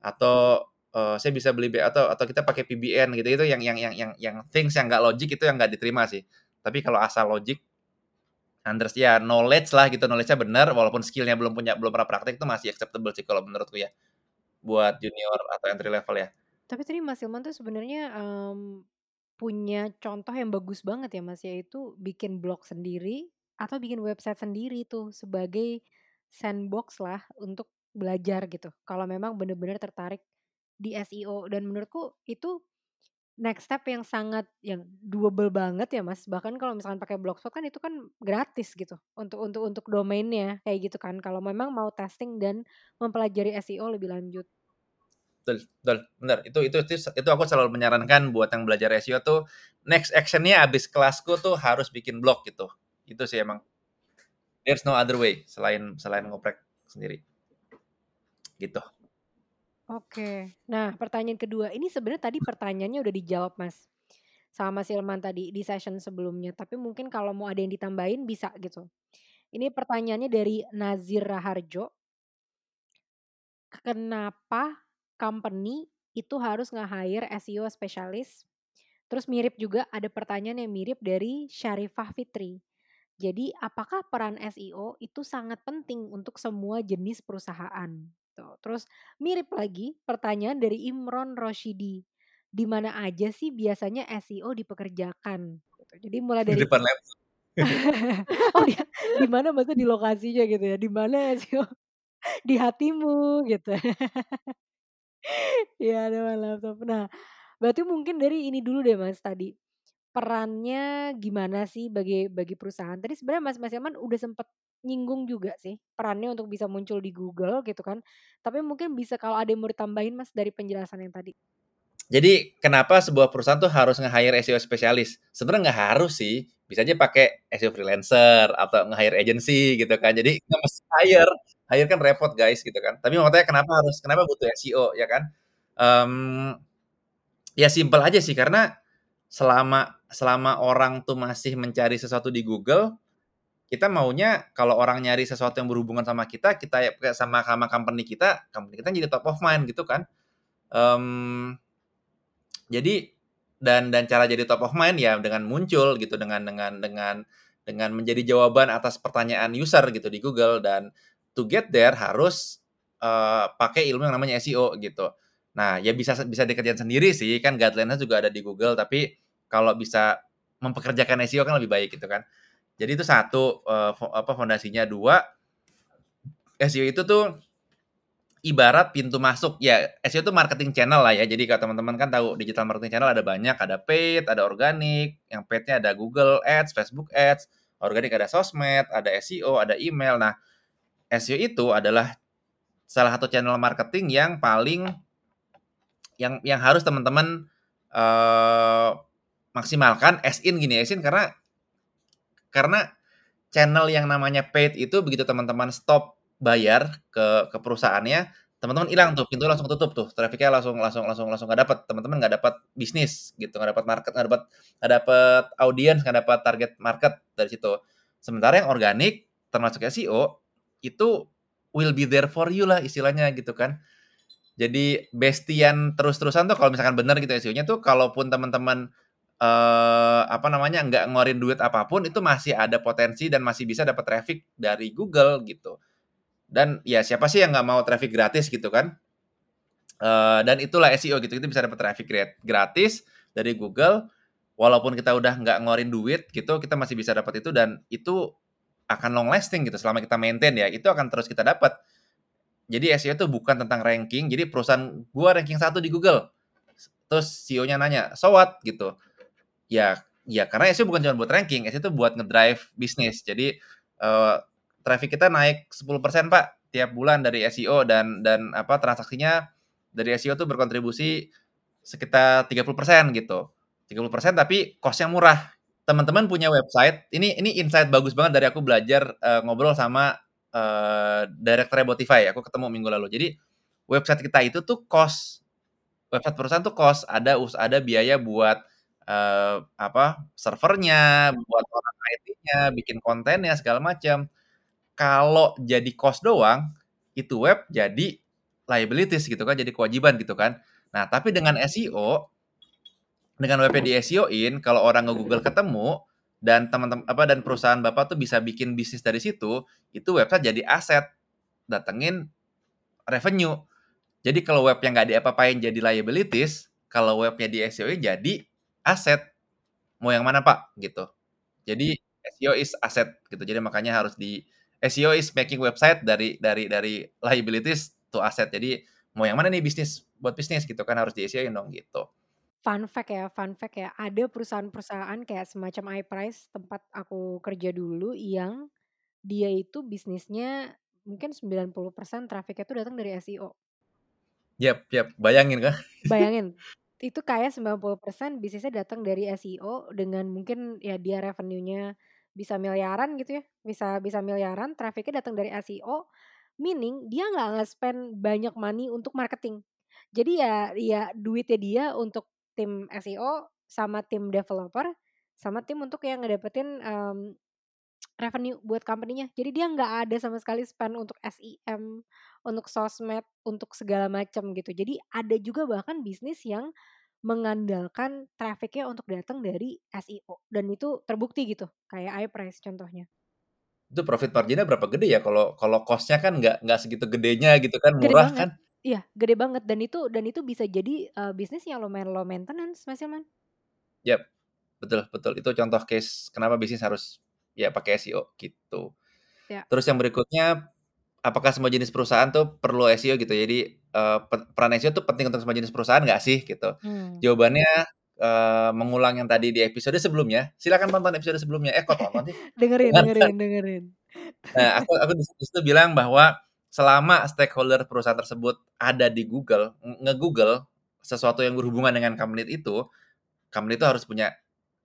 atau uh, saya bisa beli atau atau kita pakai PBN gitu itu yang yang yang yang yang things yang nggak logik itu yang nggak diterima sih tapi kalau asal logik unders ya knowledge lah gitu knowledge-nya benar walaupun skillnya belum punya belum pernah praktek itu masih acceptable sih kalau menurutku ya buat junior atau entry level ya tapi tadi Mas Ilman tuh sebenarnya um, punya contoh yang bagus banget ya Mas, yaitu bikin blog sendiri atau bikin website sendiri tuh sebagai sandbox lah untuk belajar gitu. Kalau memang benar-benar tertarik di SEO dan menurutku itu next step yang sangat yang doable banget ya Mas. Bahkan kalau misalkan pakai Blogspot kan itu kan gratis gitu untuk untuk untuk domainnya kayak gitu kan. Kalau memang mau testing dan mempelajari SEO lebih lanjut betul, betul, benar. Itu, itu itu itu aku selalu menyarankan buat yang belajar SEO tuh next actionnya abis kelasku tuh harus bikin blog gitu. Itu sih emang. There's no other way selain selain ngoprek sendiri. Gitu. Oke. Nah, pertanyaan kedua ini sebenarnya tadi pertanyaannya udah dijawab, Mas. Sama Silman tadi di session sebelumnya, tapi mungkin kalau mau ada yang ditambahin bisa gitu. Ini pertanyaannya dari Nazir Raharjo. Kenapa company itu harus nge-hire SEO spesialis. Terus mirip juga ada pertanyaan yang mirip dari Syarifah Fitri. Jadi apakah peran SEO itu sangat penting untuk semua jenis perusahaan? Tuh. Terus mirip lagi pertanyaan dari Imron Roshidi. Di mana aja sih biasanya SEO dipekerjakan? Gitu. Jadi mulai dari di depan laptop. oh ya, di mana maksudnya di lokasinya gitu ya? Di mana SEO? di hatimu gitu. Iya, depan laptop. Nah, berarti mungkin dari ini dulu deh Mas tadi. Perannya gimana sih bagi bagi perusahaan? Tadi sebenarnya Mas Mas Yaman udah sempet nyinggung juga sih perannya untuk bisa muncul di Google gitu kan. Tapi mungkin bisa kalau ada yang mau ditambahin Mas dari penjelasan yang tadi. Jadi kenapa sebuah perusahaan tuh harus nge-hire SEO spesialis? Sebenarnya nggak harus sih. Bisa aja pakai SEO freelancer atau nge-hire agency gitu kan. Jadi nggak mesti hire hire kan repot guys gitu kan. Tapi maksudnya kenapa harus kenapa butuh SEO ya kan? Um, ya simpel aja sih karena selama selama orang tuh masih mencari sesuatu di Google, kita maunya kalau orang nyari sesuatu yang berhubungan sama kita, kita sama sama company kita, company kita jadi top of mind gitu kan. Um, jadi dan dan cara jadi top of mind ya dengan muncul gitu dengan dengan dengan dengan menjadi jawaban atas pertanyaan user gitu di Google dan to get there harus uh, pakai ilmu yang namanya SEO gitu. Nah, ya bisa bisa dikerjain sendiri sih, kan guideline-nya juga ada di Google, tapi kalau bisa mempekerjakan SEO kan lebih baik gitu kan. Jadi itu satu uh, apa fondasinya. Dua SEO itu tuh ibarat pintu masuk. Ya SEO itu marketing channel lah ya. Jadi kalau teman-teman kan tahu digital marketing channel ada banyak. Ada paid ada organik yang paidnya ada Google Ads Facebook Ads. Organik ada sosmed ada SEO ada email. Nah SEO itu adalah salah satu channel marketing yang paling yang yang harus teman-teman uh, maksimalkan as in gini. As in karena karena channel yang namanya paid itu begitu teman-teman stop bayar ke ke perusahaannya, teman-teman hilang tuh, pintu langsung tutup tuh, trafficnya langsung langsung langsung langsung nggak dapat, teman-teman nggak dapat bisnis gitu, nggak dapat market, nggak dapat nggak dapat audiens, nggak dapat target market dari situ. Sementara yang organik termasuk SEO itu will be there for you lah istilahnya gitu kan. Jadi bestian terus-terusan tuh kalau misalkan benar gitu SEO-nya tuh kalaupun teman-teman uh, apa namanya nggak ngeluarin duit apa pun itu masih ada potensi dan masih bisa dapat traffic dari Google gitu. Dan ya siapa sih yang nggak mau traffic gratis gitu kan? Uh, dan itulah SEO gitu. Kita bisa dapat traffic gratis dari Google walaupun kita udah nggak ngeluarin duit gitu kita masih bisa dapat itu dan itu akan long lasting gitu selama kita maintain ya. Itu akan terus kita dapat jadi SEO itu bukan tentang ranking. Jadi perusahaan gua ranking satu di Google. Terus CEO-nya nanya so what? Gitu ya ya karena SEO bukan cuma buat ranking SEO itu buat ngedrive bisnis jadi uh, traffic kita naik 10% Pak tiap bulan dari SEO dan dan apa transaksinya dari SEO tuh berkontribusi sekitar 30% gitu. 30% tapi costnya murah. Teman-teman punya website, ini ini insight bagus banget dari aku belajar uh, ngobrol sama uh, director Botify. Aku ketemu minggu lalu. Jadi website kita itu tuh cost website perusahaan tuh cost ada ada biaya buat uh, apa servernya, buat orang IT-nya, bikin kontennya segala macam kalau jadi cost doang, itu web jadi liabilities gitu kan, jadi kewajiban gitu kan. Nah, tapi dengan SEO, dengan webnya di SEO-in, kalau orang nge-Google ketemu, dan teman-teman apa dan perusahaan bapak tuh bisa bikin bisnis dari situ, itu website jadi aset, datengin revenue. Jadi kalau webnya nggak diapa-apain jadi liabilities, kalau webnya di SEO-in jadi aset. Mau yang mana pak? Gitu. Jadi SEO is aset gitu. Jadi makanya harus di SEO is making website dari dari dari liabilities to asset. Jadi mau yang mana nih bisnis buat bisnis gitu kan harus di SEO dong gitu. Fun fact ya, fun fact ya. Ada perusahaan-perusahaan kayak semacam iPrice tempat aku kerja dulu yang dia itu bisnisnya mungkin 90% trafficnya itu datang dari SEO. Yap, yap. Bayangin kan? Bayangin. Itu kayak 90% bisnisnya datang dari SEO dengan mungkin ya dia revenue-nya bisa miliaran gitu ya, bisa bisa miliaran, trafficnya datang dari SEO, meaning dia nggak nge-spend banyak money untuk marketing. Jadi ya ya duitnya dia untuk tim SEO sama tim developer sama tim untuk yang ngedapetin um, revenue buat company-nya. Jadi dia nggak ada sama sekali spend untuk SEM, untuk sosmed, untuk segala macam gitu. Jadi ada juga bahkan bisnis yang mengandalkan trafficnya untuk datang dari SEO dan itu terbukti gitu kayak iPrice contohnya. Itu profit marginnya berapa gede ya kalau kalau costnya kan nggak nggak segitu gedenya gitu kan gede murah banget. kan? Iya gede banget dan itu dan itu bisa jadi uh, bisnis yang lumayan low maintenance Mas Ilman. Yap betul betul itu contoh case kenapa bisnis harus ya pakai SEO gitu. Ya. Terus yang berikutnya apakah semua jenis perusahaan tuh perlu SEO gitu? Jadi uh, peran SEO tuh penting untuk semua jenis perusahaan nggak sih gitu? Hmm. Jawabannya uh, mengulang yang tadi di episode sebelumnya. Silakan tonton episode sebelumnya. Eh kok tonton sih? dengerin, dengerin, dengerin. Nah, aku aku di situ bilang bahwa selama stakeholder perusahaan tersebut ada di Google, nge-Google sesuatu yang berhubungan dengan company itu, company itu harus punya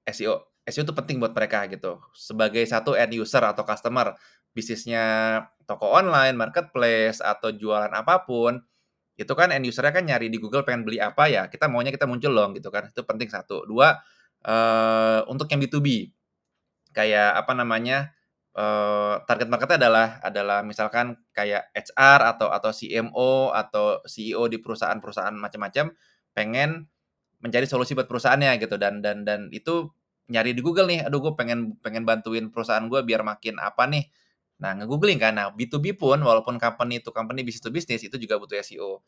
SEO. SEO itu penting buat mereka gitu. Sebagai satu end user atau customer, bisnisnya toko online, marketplace, atau jualan apa pun, itu kan end usernya kan nyari di Google pengen beli apa ya, kita maunya kita muncul dong gitu kan. Itu penting satu. Dua, uh, untuk yang B2B, kayak apa namanya, uh, target marketnya adalah adalah misalkan kayak HR atau atau CMO atau CEO di perusahaan-perusahaan macam-macam pengen mencari solusi buat perusahaannya gitu dan dan dan itu nyari di Google nih, aduh gue pengen pengen bantuin perusahaan gue biar makin apa nih, Nah, nge-googling kan. Nah, B2B pun walaupun company to company, business to business itu juga butuh SEO.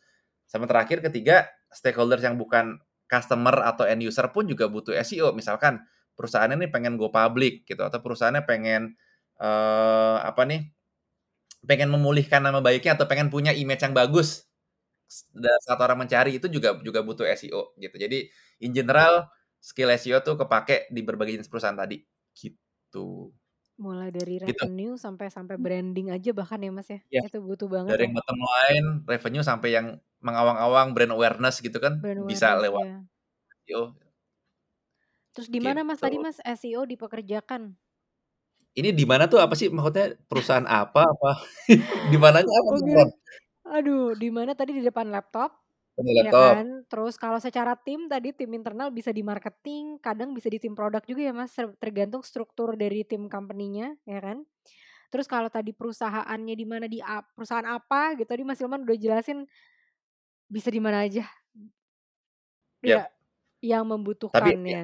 Sama terakhir ketiga, stakeholders yang bukan customer atau end user pun juga butuh SEO. Misalkan perusahaannya nih pengen go public gitu atau perusahaannya pengen uh, apa nih pengen memulihkan nama baiknya atau pengen punya image yang bagus dan saat orang mencari itu juga juga butuh SEO gitu. Jadi in general skill SEO tuh kepake di berbagai jenis perusahaan tadi gitu. Mulai dari Gitu. revenue sampai sampai branding aja bahkan ya Mas ya. Iya. Itu butuh banget Dari ya. yang bottom line, revenue sampai yang mengawang-awang brand awareness gitu kan Brand bisa awareness lewat ya. SEO. Terus di mana Mas tadi Gitu. Mas SEO dipekerjakan? Ini di mana tuh apa sih maksudnya perusahaan apa apa? di mananya apa Oh aduh di mana tadi di depan laptop, Di ya laptop. kan? Terus kalau secara tim tadi tim internal bisa di marketing, kadang bisa di tim produk juga ya Mas, ter tergantung struktur dari tim company-nya, ya kan? Terus kalau tadi perusahaannya di mana di perusahaan apa gitu tadi Mas Hilman udah jelasin bisa di mana aja. Yap. Iya, yang Tapi ya membutuhkannya.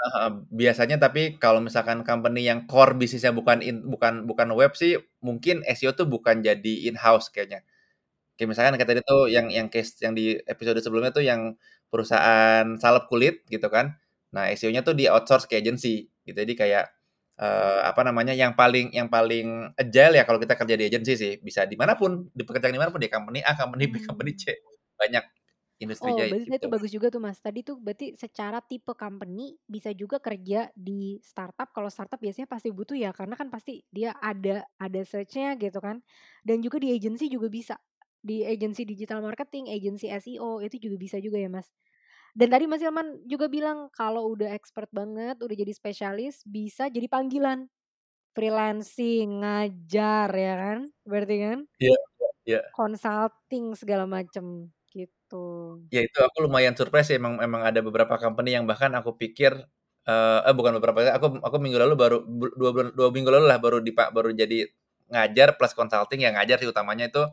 heeh, biasanya tapi kalau misalkan company yang core bisnisnya bukan in bukan bukan web sih, mungkin SEO tuh bukan jadi in-house kayaknya. Kayak misalkan kayak tadi tuh yang yang case yang di episode sebelumnya tuh yang perusahaan salep kulit gitu kan. Nah, SEO-nya tuh di-outsource ke agency gitu. Jadi kayak, eee, apa namanya, yang paling yang paling agile ya kalau kita kerja di agency sih. Bisa di mana pun, dipekerjakan di mana pun, di company A, company B, company. C. Banyak industri Oh, jahit berarti itu gitu. bagus juga tuh Mas. Tadi tuh berarti secara tipe company bisa juga kerja di startup. Kalau startup biasanya pasti butuh ya karena kan pasti dia ada ada search-nya gitu kan. Dan juga di agency juga bisa. Di agency digital marketing, agency SEO itu juga bisa juga ya Mas. Dan tadi Mas Hilman juga bilang kalau udah expert banget, udah jadi spesialis, bisa jadi panggilan. Freelancing, ngajar ya kan, berarti kan? Iya iya iya. Consulting segala macem, gitu. Ya itu aku lumayan surprise sih emang emang ada beberapa company yang bahkan aku pikir, eee, eh bukan beberapa ya, aku aku minggu lalu baru 2 bulan 2 minggu lalu lah baru dipa baru jadi ngajar plus consulting, ya ngajar sih utamanya itu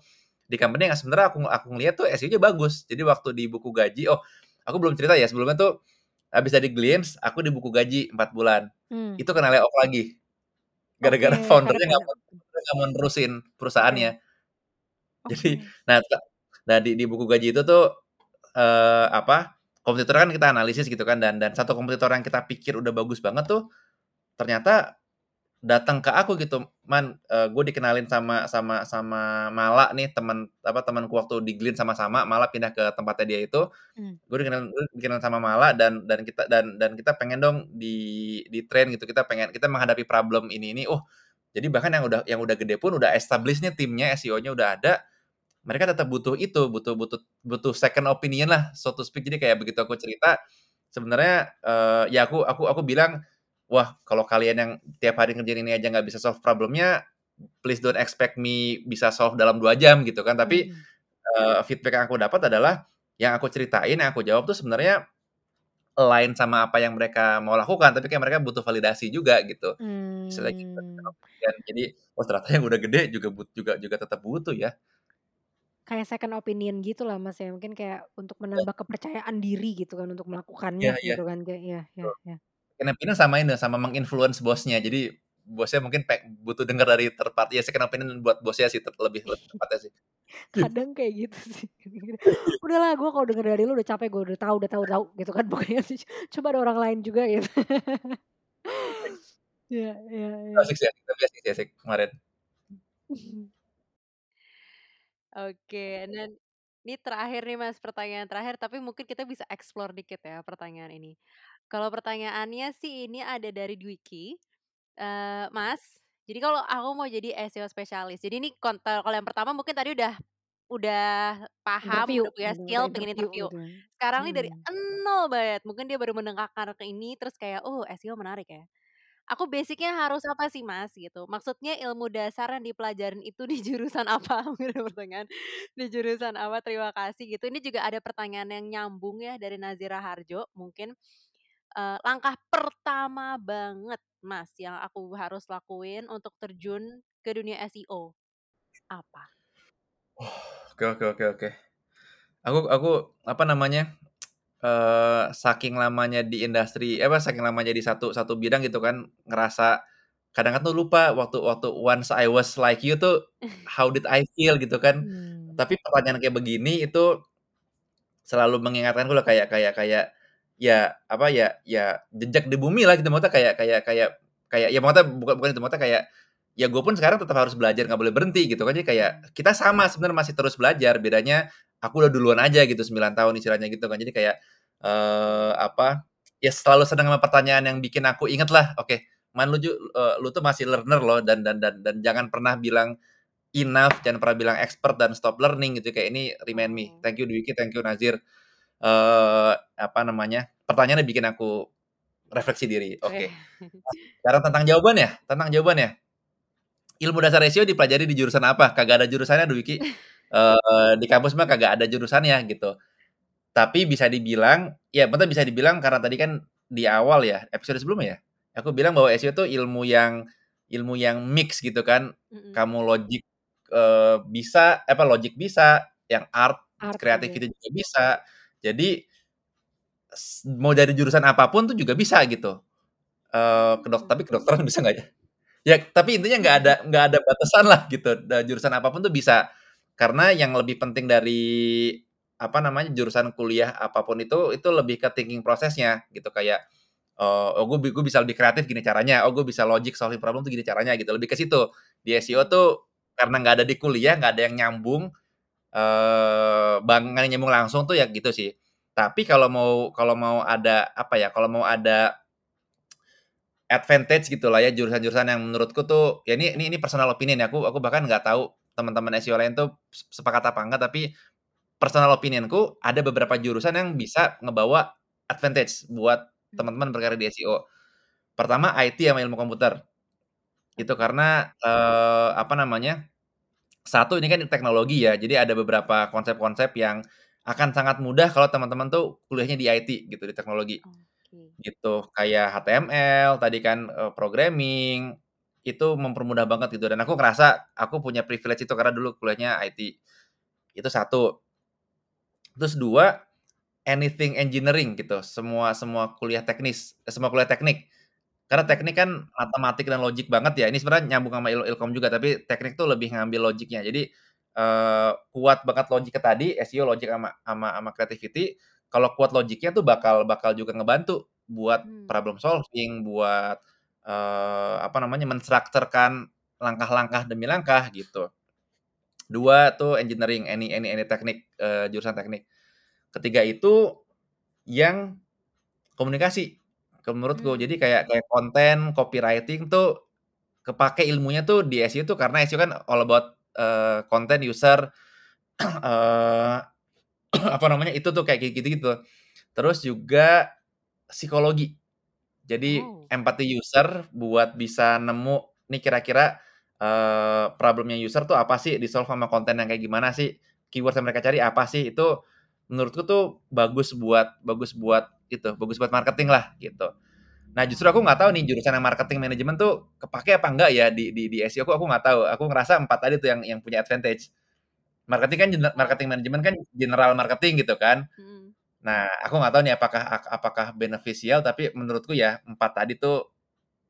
di company yang sebenarnya aku aku ngelihat tuh SEO-nya bagus. Jadi waktu di buku gaji oh, aku belum cerita ya sebelumnya tuh habis dari Glimpse, aku di buku gaji 4 bulan. Mmm. Itu kena layoff lagi. Gara-gara Oke, founder-nya nggak mau nggak mau nerusin perusahaannya. Oke. Jadi nah nah di di buku gaji itu tuh, eee, apa, kompetitor kan kita analisis gitu kan dan dan satu kompetitor yang kita pikir udah bagus banget tuh, ternyata datang ke aku gitu, "Man, eee, gue dikenalin sama sama sama Mala nih temen apa, temenku waktu di Glean sama-sama, Mala pindah ke tempatnya dia itu, Mmm. gue dikenalin gue dikenalin sama Mala dan dan kita dan dan kita pengen dong di di-train gitu, kita pengen kita menghadapi problem ini ini." Oh, jadi bahkan yang udah yang udah gede pun udah established nih timnya, SEO-nya udah ada, mereka tetap butuh itu, butuh butuh butuh second opinion lah, so to speak. Jadi kayak begitu aku cerita, sebenarnya, eee, ya aku aku aku bilang, "Wah, kalau kalian yang tiap hari ngerjain ini aja nggak bisa solve problem-nya, please don't expect me bisa solve dalam 2 jam," gitu kan. Tapi, Mhm. eee, feedback yang aku dapat adalah, yang aku ceritain, yang aku jawab tuh sebenarnya align sama apa yang mereka mau lakukan, tapi kayak mereka butuh validasi juga gitu. Gitu. Mmm. Dan jadi, oh ternyata yang udah gede juga but juga juga tetap butuh ya. Kayak second opinion gitu lah Mas ya, mungkin kayak untuk Ya. menambah kepercayaan diri gitu kan untuk melakukannya iya. gitu kan, kayak iya iya Betul. Second opinion sama ini, sama meng-influence bosnya. Jadi bosnya mungkin butuh denger dari third party ya second opinion buat bosnya sih lebih lebih tepatnya sih. Kadang kayak gitu sih. Udahlah gue kalau denger dari lu udah capek, gue udah tahu udah tahu tahu gitu kan pokoknya sih. Coba ada orang lain juga gitu. Iya iya iya. Asik sih, tapi asik sih, asik kemarin. Oke, dan ini terakhir nih Mas, pertanyaan terakhir, tapi mungkin kita bisa explore dikit ya pertanyaan ini. Kalau pertanyaannya sih ini ada dari Dwiki, eee, "Mas, jadi kalau aku mau jadi SEO spesialis, jadi ini kon kalau yang pertama mungkin tadi udah udah paham, Interview udah punya skill, pengen interview interview. gitu. Sekarang nih dari Mhm. nol banget, mungkin dia baru mendengarkan ke ini terus kayak, "Oh SEO menarik ya." Aku basic-nya harus apa sih Mas gitu? Maksudnya ilmu dasar yang dipelajarin itu di jurusan apa? Mungkin ada pertanyaan, di jurusan apa? Terima kasih gitu. Ini juga ada pertanyaan yang nyambung ya dari Nazira Harjo mungkin, eee, langkah pertama banget Mas yang aku harus lakuin untuk terjun ke dunia SEO, apa? Oke oke oke oke. Aku aku apa namanya, eee, saking lamanya di industri apa, saking lamanya di satu satu bidang gitu kan, ngerasa kadang-kadang tuh lupa waktu waktu once I was like you tuh, how did I feel gitu kan. Mmm. Tapi pertanyaan kayak begini itu selalu mengingatkanku lah kayak kayak kayak ya apa ya ya jejak di bumi lah gitu maksudnya kayak kayak kayak kayak ya maksudnya bukan bukan itu maksudnya kayak ya gue pun sekarang tetap harus belajar nggak boleh berhenti gitu kan jadi kayak kita sama sebenarnya masih terus belajar bedanya aku udah duluan aja gitu 9 tahun istilahnya gitu kan jadi kayak eh apa ya selalu sedang sama pertanyaan yang bikin aku inget lah oke man lu eh, lu tuh masih learner loh dan dan dan dan jangan pernah bilang enough jangan pernah bilang expert dan stop learning gitu kayak ini remind me Oh. thank you Dwiki thank you Nazir eh apa namanya pertanyaannya bikin aku refleksi diri. Oke. Oke. sekarang tentang jawaban ya tentang jawaban ya. Ilmu dasar SEO dipelajari di jurusan apa? Kagak ada jurusannya Dwiki eh di kampus mah kagak ada jurusannya gitu. Tapi bisa dibilang ya betul bisa dibilang karena tadi kan di awal ya episode sebelumnya ya aku bilang bahwa SEO itu ilmu yang ilmu yang mix gitu kan. Mm-mm. kamu logic eh, bisa apa logic bisa yang art Art creativity juga. juga bisa jadi mau dari jurusan apa pun tuh juga bisa gitu. Eh kedok tapi kedokteran bisa nggak ya? Ya tapi intinya nggak ada nggak ada batasan lah gitu. Da- jurusan apa pun tuh bisa. Karena yang lebih penting dari apa namanya jurusan kuliah apa pun itu itu lebih ke thinking prosesnya gitu. Kayak oh, oh gue, gue bisa lebih kreatif gini caranya. Oh gue bisa logic solving problem tuh gini caranya gitu. Lebih ke situ. Di SEO tuh karena nggak ada di kuliah nggak ada yang nyambung eh bang nyambung langsung tuh ya gitu sih tapi kalau mau kalau mau ada apa ya kalau mau ada advantage gitu lah ya jurusan-jurusan yang menurutku tuh ya ini ini ini personal opinion ya aku aku bahkan nggak tahu teman-teman SEO lain tuh sepakat apa enggak tapi personal opinionku ada beberapa jurusan yang bisa ngebawa advantage buat teman-teman berkarir di SEO. Pertama IT sama ilmu komputer. Itu karena eh, apa namanya? Satu ini kan teknologi ya. Jadi ada beberapa konsep-konsep yang akan sangat mudah kalau teman-teman tuh kuliahnya di IT gitu di teknologi. Oke. gitu kayak HTML tadi kan eh, programming itu mempermudah banget gitu. Dan aku ngerasa aku punya privilege itu karena dulu kuliahnya IT itu satu. Terus dua anything engineering gitu. Semua semua kuliah teknis eh, semua kuliah teknik karena teknik kan matematik dan logik banget ya. Ini sebenarnya nyambung sama il ilkom juga tapi teknik tuh lebih ngambil logiknya. Jadi eh, kuat banget logiknya tadi SEO logik sama sama sama creativity kalau kuat logiknya tuh bakal bakal juga ngebantu buat Hmm. problem solving buat eh, apa namanya menstrukturkan langkah-langkah demi langkah gitu. Dua tuh engineering any any any teknik eh, jurusan teknik. Ketiga itu yang komunikasi menurutku Hmm. jadi kayak kayak konten copywriting tuh kepake ilmunya tuh di SEO tuh karena SEO kan all about eh, content user eh apa namanya itu tuh kayak gitu gitu terus juga psikologi jadi Oh. empathy user buat bisa nemu nih kira-kira eh problemnya user tuh apa sih di solve sama konten yang kayak gimana sih keyword yang mereka cari apa sih itu menurutku tuh bagus buat bagus buat itu bagus buat marketing lah gitu nah justru aku nggak tahu nih jurusan yang marketing manajemen tuh kepake apa enggak ya di di, di SEO aku aku nggak tahu aku ngerasa empat tadi tuh yang yang punya advantage marketing kan marketing manajemen kan general marketing gitu kan Mm-mm. Nah, aku nggak tahu nih apakah apakah beneficial, tapi menurutku ya empat tadi tuh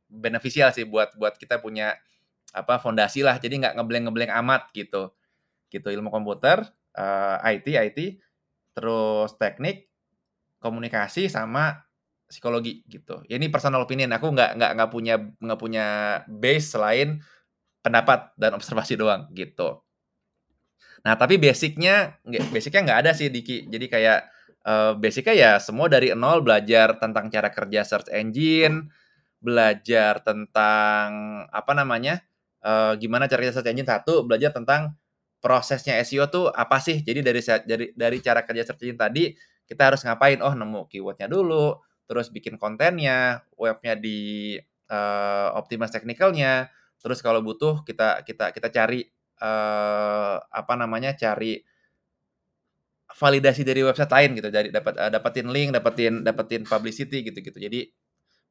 beneficial sih buat buat kita punya apa fondasi lah. Jadi nggak ngebleng-ngebleng amat gitu. Gitu ilmu komputer, eh, IT, IT, terus teknik, komunikasi sama psikologi gitu. Ya ini personal opinion. Aku nggak nggak nggak punya nggak punya base selain pendapat dan observasi doang gitu. Nah, tapi basicnya basicnya nggak ada sih Diki. Jadi kayak eh, basicnya ya semua dari nol belajar tentang cara kerja search engine, belajar tentang apa namanya eh, gimana cara kerja search engine satu, belajar tentang prosesnya SEO tuh apa sih. Jadi dari dari dari cara kerja search engine tadi kita harus ngapain? Oh nemu keywordnya dulu, terus bikin kontennya, webnya di eh, optimize technicalnya, terus kalau butuh kita kita kita cari eh, apa namanya cari validasi dari website lain gitu. Jadi dapat eh, dapetin link dapetin dapetin publicity gitu gitu jadi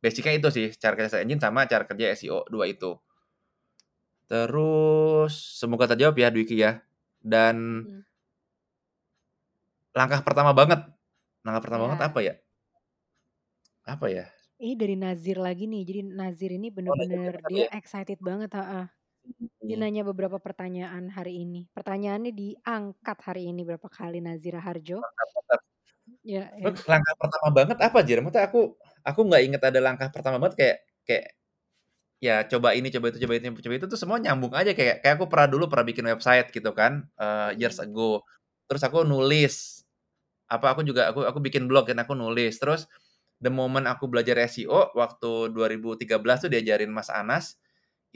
basicnya itu sih cara kerja search engine sama cara kerja SEO dua itu. Terus semoga terjawab ya Dwiki ya. Dan Mm. langkah pertama banget langkah pertama banget Ya. apa ya apa ya Ini dari Nazir lagi nih. Jadi Nazir ini oh Nazir bener-bener tadi dia ya excited banget, heeh. Dia Hmm. nanya beberapa pertanyaan hari ini. Pertanyaannya diangkat hari ini berapa kali Nazira Harjo. Mantap, mantap. Iya iya. Terus langkah pertama banget apa, Jir? Maksudnya aku aku nggak inget ada langkah pertama banget kayak kayak ya coba ini, coba itu, coba itu, coba itu tuh semua nyambung aja kayak kayak aku pernah dulu pernah bikin website gitu kan, eee, years Mhm. ago. Terus aku nulis, apa aku juga aku aku bikin blog dan aku nulis. Terus the moment aku belajar SEO waktu 2013 tuh diajarin Mas Anas,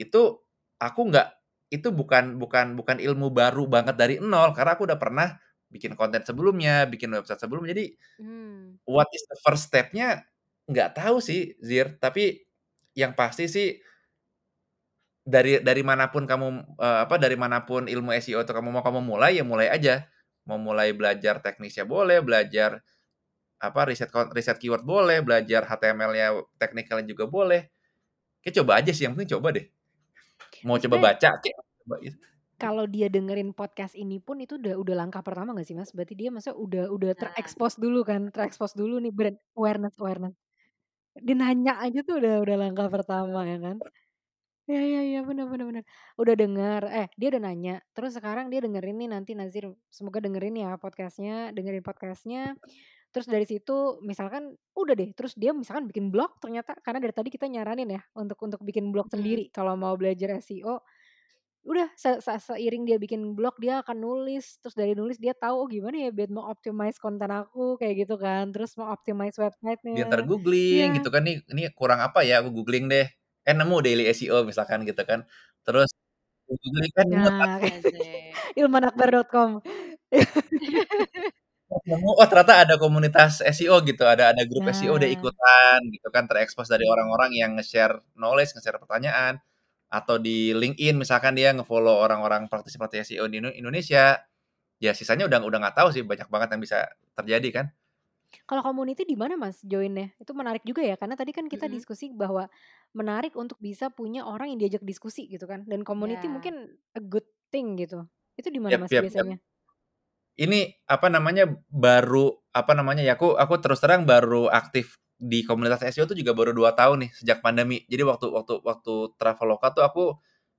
itu aku nggak itu bukan bukan bukan ilmu baru banget dari nol karena aku udah pernah bikin konten sebelumnya, bikin website sebelumnya. Jadi Mmm. what is the first step-nya nggak tahu sih, Zir. Tapi yang pasti sih dari dari mana pun kamu, eee, apa, dari mana pun ilmu SEO itu kamu mau kamu mulai, ya mulai aja. Mau mulai belajar teknisnya boleh, belajar apa, riset riset keyword boleh, belajar HTML-nya, teknikalnya juga boleh. Kayaknya coba aja sih, yang penting coba deh. Mau coba baca coba gitu. kalau dia dengerin podcast ini pun itu udah udah langkah pertama nggak sih, Mas? Berarti dia maksudnya udah udah Nah. terekspos dulu kan, terekspos dulu nih brand awareness awareness. Dia nanya aja tuh udah udah langkah pertama ya kan. Iya iya iya, bener bener bener. Udah denger, eh dia udah nanya, terus sekarang dia dengerin nih nanti Nazir, semoga dengerin ya podcast-nya, dengerin podcast-nya. Terus dari situ misalkan udah deh, terus dia misalkan bikin blog ternyata karena dari tadi kita nyaranin ya untuk untuk bikin blog Mhm. sendiri kalau mau belajar SEO. Udah se se seiring dia bikin blog dia akan nulis, terus dari nulis dia tahu, "Oh gimana ya biar mau-optimize konten aku," kayak gitu kan, terus mau-optimize Dia entar website-nya. googling Iya. gitu kan, "Nih ini kurang apa ya?" Aku googling deh, eh nemu daily SEO misalkan gitu kan. Terus Nah, Asik. ilmanakbar.com. Pas nemu, oh ternyata ada komunitas SEO gitu, ada ada grup SEO dia Nah. ikutan gitu kan, terekspos dari Iya. orang-orang yang nge-share knowledge, nge-share pertanyaan. Atau di LinkedIn misalkan dia nge-follow orang-orang praktisi-praktisi SEO di Indo Indonesia. Ya sisanya udah udah nggak tahu sih, banyak banget yang bisa terjadi kan. Kalau community di mana Mas join-nya? Itu menarik juga ya, karena tadi kan kita Mhm. diskusi bahwa menarik untuk bisa punya orang yang diajak diskusi gitu kan, dan community Iya. mungkin a good thing gitu. Itu di mana Yap Mas yap. biasanya? Ini apa namanya, baru apa namanya ya, aku aku terus terang baru aktif di komunitas SEO tuh juga baru 2 tahun nih sejak pandemi. Jadi waktu waktu waktu Traveloka tuh aku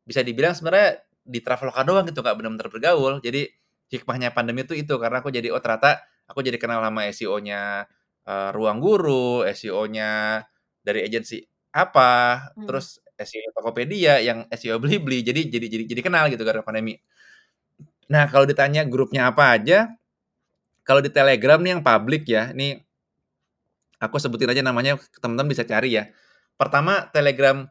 bisa dibilang sebenarnya di Traveloka doang gitu, nggak bener-bener bergaul. Jadi hikmahnya pandemi tuh itu, karena aku jadi, oh ternyata aku jadi kenal sama SEO-nya, eee, Ruang Guru, SEO-nya dari agensi apa, Mhm. terus SEO Tokopedia, yang SEO Blibli. Jadi jadi jadi jadi kenal gitu gara-gara pandemi. Nah kalau ditanya grupnya apa aja, kalau di Telegram nih yang public ya, ini aku sebutin aja namanya, teman-teman bisa cari ya. Pertama Telegram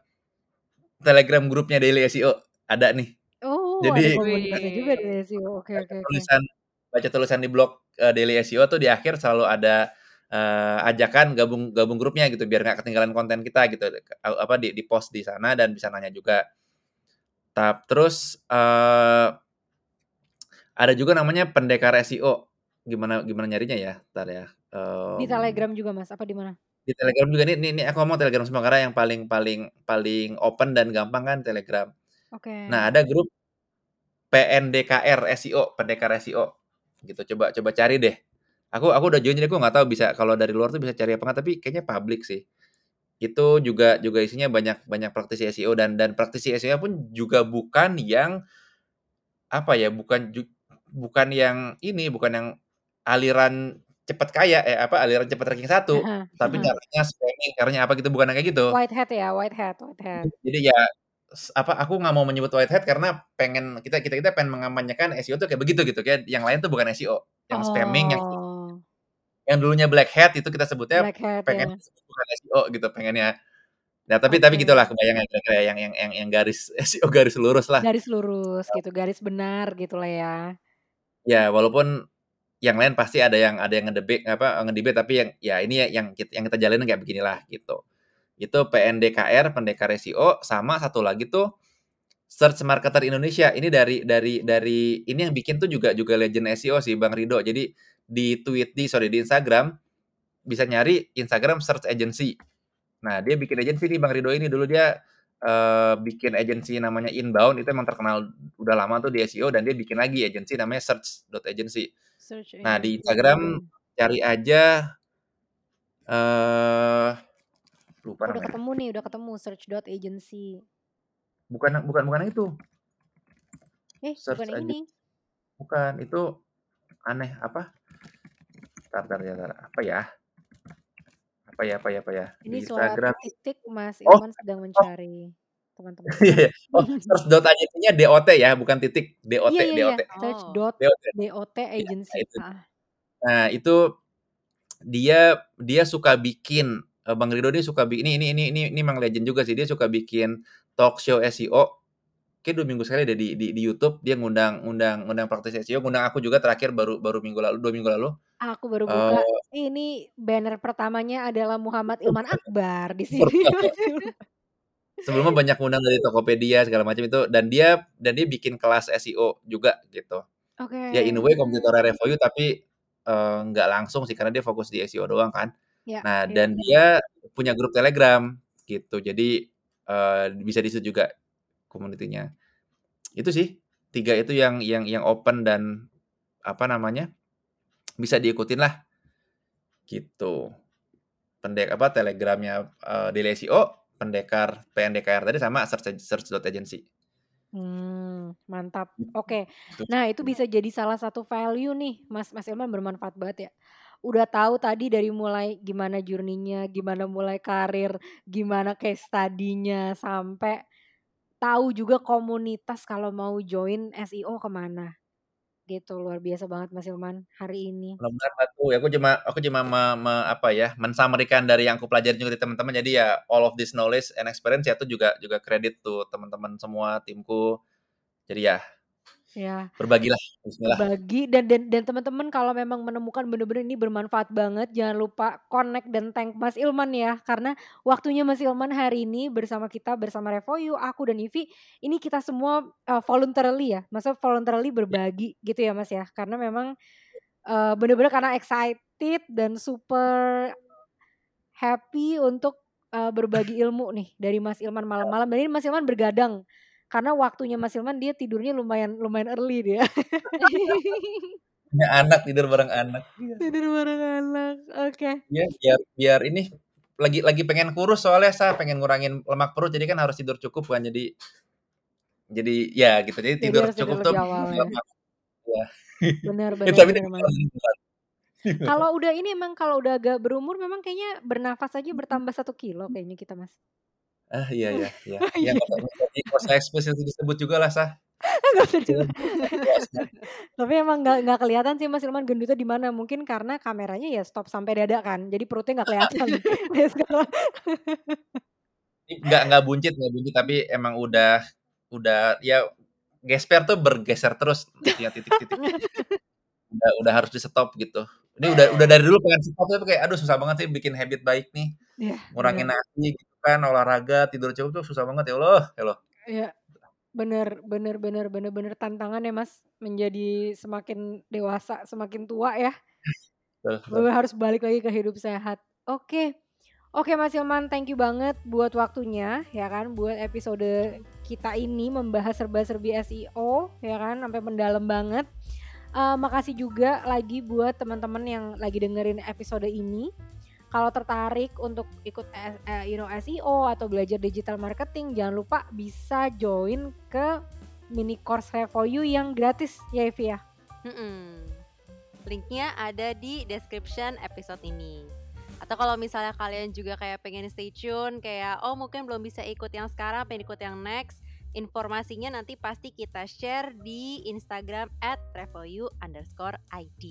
Telegram grupnya Daily SEO, ada nih. Oh, ada Jadi komunitasnya juga di. SEO, oke baca oke oke. tulisan baca tulisan di blog, eee, Daily SEO tuh di akhir selalu ada, eee, ajakan gabung gabung grupnya gitu, biar nggak ketinggalan konten kita gitu, apa, di di-post di sana dan bisa nanya juga. Tap terus, eee ada juga namanya Pendekar SEO. Gimana gimana nyarinya ya? Entar ya, Di mmm Telegram juga Mas, apa di mana? Di Telegram juga nih nih nih aku ngomong Telegram semua, karena yang paling paling paling open dan gampang kan Telegram. Nah Oke. ada grup PNDKR SEO, Pendekar SEO, gitu. Coba coba cari deh. Aku aku udah join, jadi aku nggak tahu bisa kalau dari luar tuh bisa cari apa nggak, tapi kayaknya public sih. Itu juga juga isinya banyak banyak praktisi SEO dan dan praktisi SEO pun juga bukan yang apa ya, bukan bukan yang ini, bukan yang aliran cepet kaya, eh apa, aliran cepet ranking 1, Heeh tapi heeh. caranya spamming, caranya apa gitu, bukan kayak gitu. White hat ya, white hat white hat. Jadi ya, apa, aku nggak mau menyebut white hat karena pengen kita kita kita pengen mengampanyekan SEO tuh kayak begitu gitu, kayak yang lain tuh bukan SEO, yang spamming, yang Oh. yang dulunya black hat itu kita sebutnya hat pengen ya. bukan SEO gitu pengennya. Nah tapi tapi Oke. gitulah kebayang ya kira-kira yang yang yang yang garis SEO garis lurus lah. Garis lurus gitu, garis benar gitulah ya. Ya walaupun yang lain pasti ada yang ada yang ngedebate apa, nge-debate tapi yang ya ini ya yang kit yang kita jalanin kayak beginilah gitu. Itu PNDKR, Pendekar SEO, sama satu lagi tuh Search Marketer Indonesia. Ini dari dari dari ini yang bikin tuh juga juga legend SEO sih Bang Rido. Jadi di tweet di sorry di Instagram bisa nyari Instagram Search Agency. Nah dia bikin agency nih Bang Rido ini, dulu dia, eee, bikin agency namanya Inbound, itu emang terkenal udah lama tuh di SEO dan dia bikin lagi agency namanya. Search Nah di agency, Instagram cari aja eee, lupa Udah namanya. ketemu nih, udah ketemu search.agency. Bukan yang bukan bukan yang itu. Eh, Search bukan aja ini? bukan, itu aneh, apa Entar entar entar, apa ya? Apa ya apa ya apa ya? Ini Di suara Instagram. titik Mas Oh Ilman sedang oh. mencari teman-teman. Iya iya. Oh, search dot agency-nya DOT ya, bukan titik, DOT Iya iya iya, DOT. search Oh. dot DOT. DOT agency, itu. heeh. Nah, itu dia dia suka bikin, eee, Bang Rido ini suka bikin ini ini ini ini ini emang legend juga sih, dia suka bikin talk show SEO, kayaknya 2 minggu sekali deh di di di YouTube, dia ngundang ngundang ngundang praktisi SEO, ngundang aku juga terakhir baru baru minggu lalu 2 minggu lalu. Aku baru buka, Eee ini banner pertamanya adalah Muhammad Ilman Akbar di sini. Sebelumnya banyak ngundang dari Tokopedia segala macam itu dan dia dan dia bikin kelas SEO juga gitu. Oke. Ya in a way kompetitornya Revoyu tapi, eee, nggak langsung sih karena dia fokus di SEO doang kan. Ya, Nah, iya. dan dia punya grup Telegram gitu. Jadi, eee, bisa di situ juga community-nya. Itu sih, 3 itu yang yang yang open dan apa namanya, bisa diikutin lah. Gitu. Pendek apa, Telegramnya, eee, Daily SEO, pendekar PNDKR tadi sama search search dot agency. Mmm, mantap. Gitu. Oke. Nah, itu bisa jadi salah satu value nih, Mas Mas Ilman bermanfaat banget ya. Udah tahu tadi dari mulai gimana journey-nya, gimana mulai karir, gimana case study-nya, sampai tahu juga komunitas kalau mau join SEO ke mana. Gitu, luar biasa banget Mas Ilman hari ini. Mudah-mudahan bantu ya, aku cuma aku cuma me me apa ya, men-summary-kan dari yang aku pelajari juga teman-teman. Jadi ya all of this knowledge and experience ya itu juga juga kredit tuh teman-teman semua, timku. Jadi ya Ya. berbagilah, bismillah. Berbagi dan dan dan teman-teman kalau memang menemukan bener-bener ini bermanfaat banget, jangan lupa connect dan thank Mas Ilman ya. Karena waktunya Mas Ilman hari ini bersama kita, bersama Revoyu, aku dan Ivi, ini kita semua, eee, voluntarily ya, maksudnya voluntarily Ya. berbagi gitu ya Mas ya. Karena memang, eee, bener-bener karena excited dan super happy untuk, eee, berbagi ilmu nih dari Mas Ilman malam-malam. Dan ini Mas Ilman bergadang, karena waktunya Mas Ilman dia tidurnya lumayan lumayan early dia. Punya anak, tidur bareng anak. Iya. Tidur bareng anak, oke. Iya, biar biar ini lagi lagi pengen kurus soalnya Sa, pengen ngurangin lemak perut jadi kan harus tidur cukup kan jadi jadi ya gitu, jadi Jadi tidur harus tidur cukup tuh awal ya. lemak iya. Benar Eh, benar tapi benar, beneran. Kalau udah ini emang kalau udah agak berumur memang kayaknya bernafas aja bertambah 1 kilo kayaknya kita, Mas. Ah, iya iya iya. Oh Ya iya. di nggak usah eksplisit disebut juga lah, Sa. Nggak usah sih. Tapi emang nggak nggak kelihatan sih Mas Ilman gendutnya di mana, mungkin karena kameranya ya stop sampai dada kan, jadi perutnya nggak kelihatan nggak nggak buncit nggak buncit, tapi emang udah udah ya gesper tuh bergeser terus ya titik-titik. Udah udah harus di-stop gitu. Ini udah udah dari dulu pengen stop tapi kayak aduh susah banget sih bikin habit baik nih. Iya, Ngurangin bener. nasi gitu kan, olahraga, tidur cukup tuh susah banget ya Allah, ya Allah. Iya, bener bener bener bener bener tantangan ya Mas, menjadi semakin dewasa, semakin tua ya. Betul harus balik lagi ke hidup sehat. Oke. Oke Mas Ilman, thank you banget buat waktunya ya kan, buat episode kita ini membahas serba-serbi SEO ya kan, sampai mendalam banget. Eee, makasih juga lagi buat teman-teman yang lagi dengerin episode ini. Kalau tertarik untuk ikut eee, you know SEO atau belajar digital marketing, jangan lupa bisa join ke mini course Revoyu yang gratis ya Ivi ya? Linknya ada di description episode ini. Atau kalau misalnya kalian juga kayak pengen stay tune, kayak oh mungkin belum bisa ikut yang sekarang, pengen ikut yang next, informasinya nanti pasti kita share di Instagram @revoyu_id.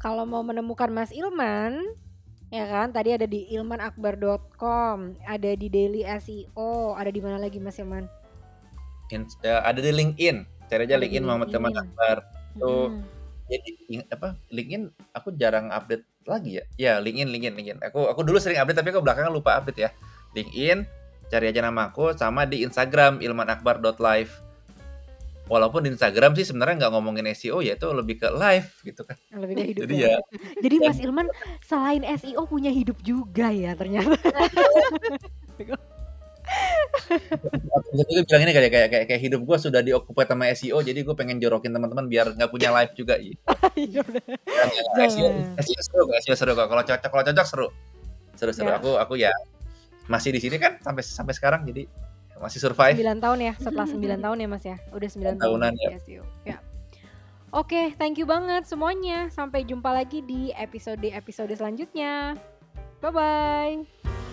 Kalau mau menemukan Mas Ilman, ya kan tadi ada di ilmanakbar.com, ada di Daily SEO, ada di mana lagi Mas Ilman? Ins eee, ada di LinkedIn, cari aja LinkedIn Muhammad LinkedIn. Akbar. Tuh, Mhm. jadi apa, LinkedIn aku jarang update lagi ya. Ya LinkedIn LinkedIn LinkedIn. Aku aku dulu sering update tapi aku belakangan lupa update ya. LinkedIn, cari aja nama aku, sama di Instagram ilmanakbar.live. Walaupun di Instagram sih sebenarnya nggak ngomongin SEO ya itu lebih ke live gitu kan. Lebih ke hidup Jadi ya. ya Jadi Mas Ilman selain SEO punya hidup juga ya ternyata. Aku juga bilang ini kayak kayak kayak kayak hidup gua sudah diokupai sama SEO jadi gue pengen jorokin teman-teman biar nggak punya live juga gitu. Iya. SEO. SEO seru SEO seru. Kalau cocok kalau cocok seru. Seru-seru. Ya. Aku aku ya masih di sini kan sampai sampai sekarang jadi masih survive? 9 tahun ya setelah 9 tahun ya mas ya? Udah 9 tahunan tahun. ya. Ya. Oke okay, thank you banget semuanya. Sampai jumpa lagi di episode episode selanjutnya. Bye bye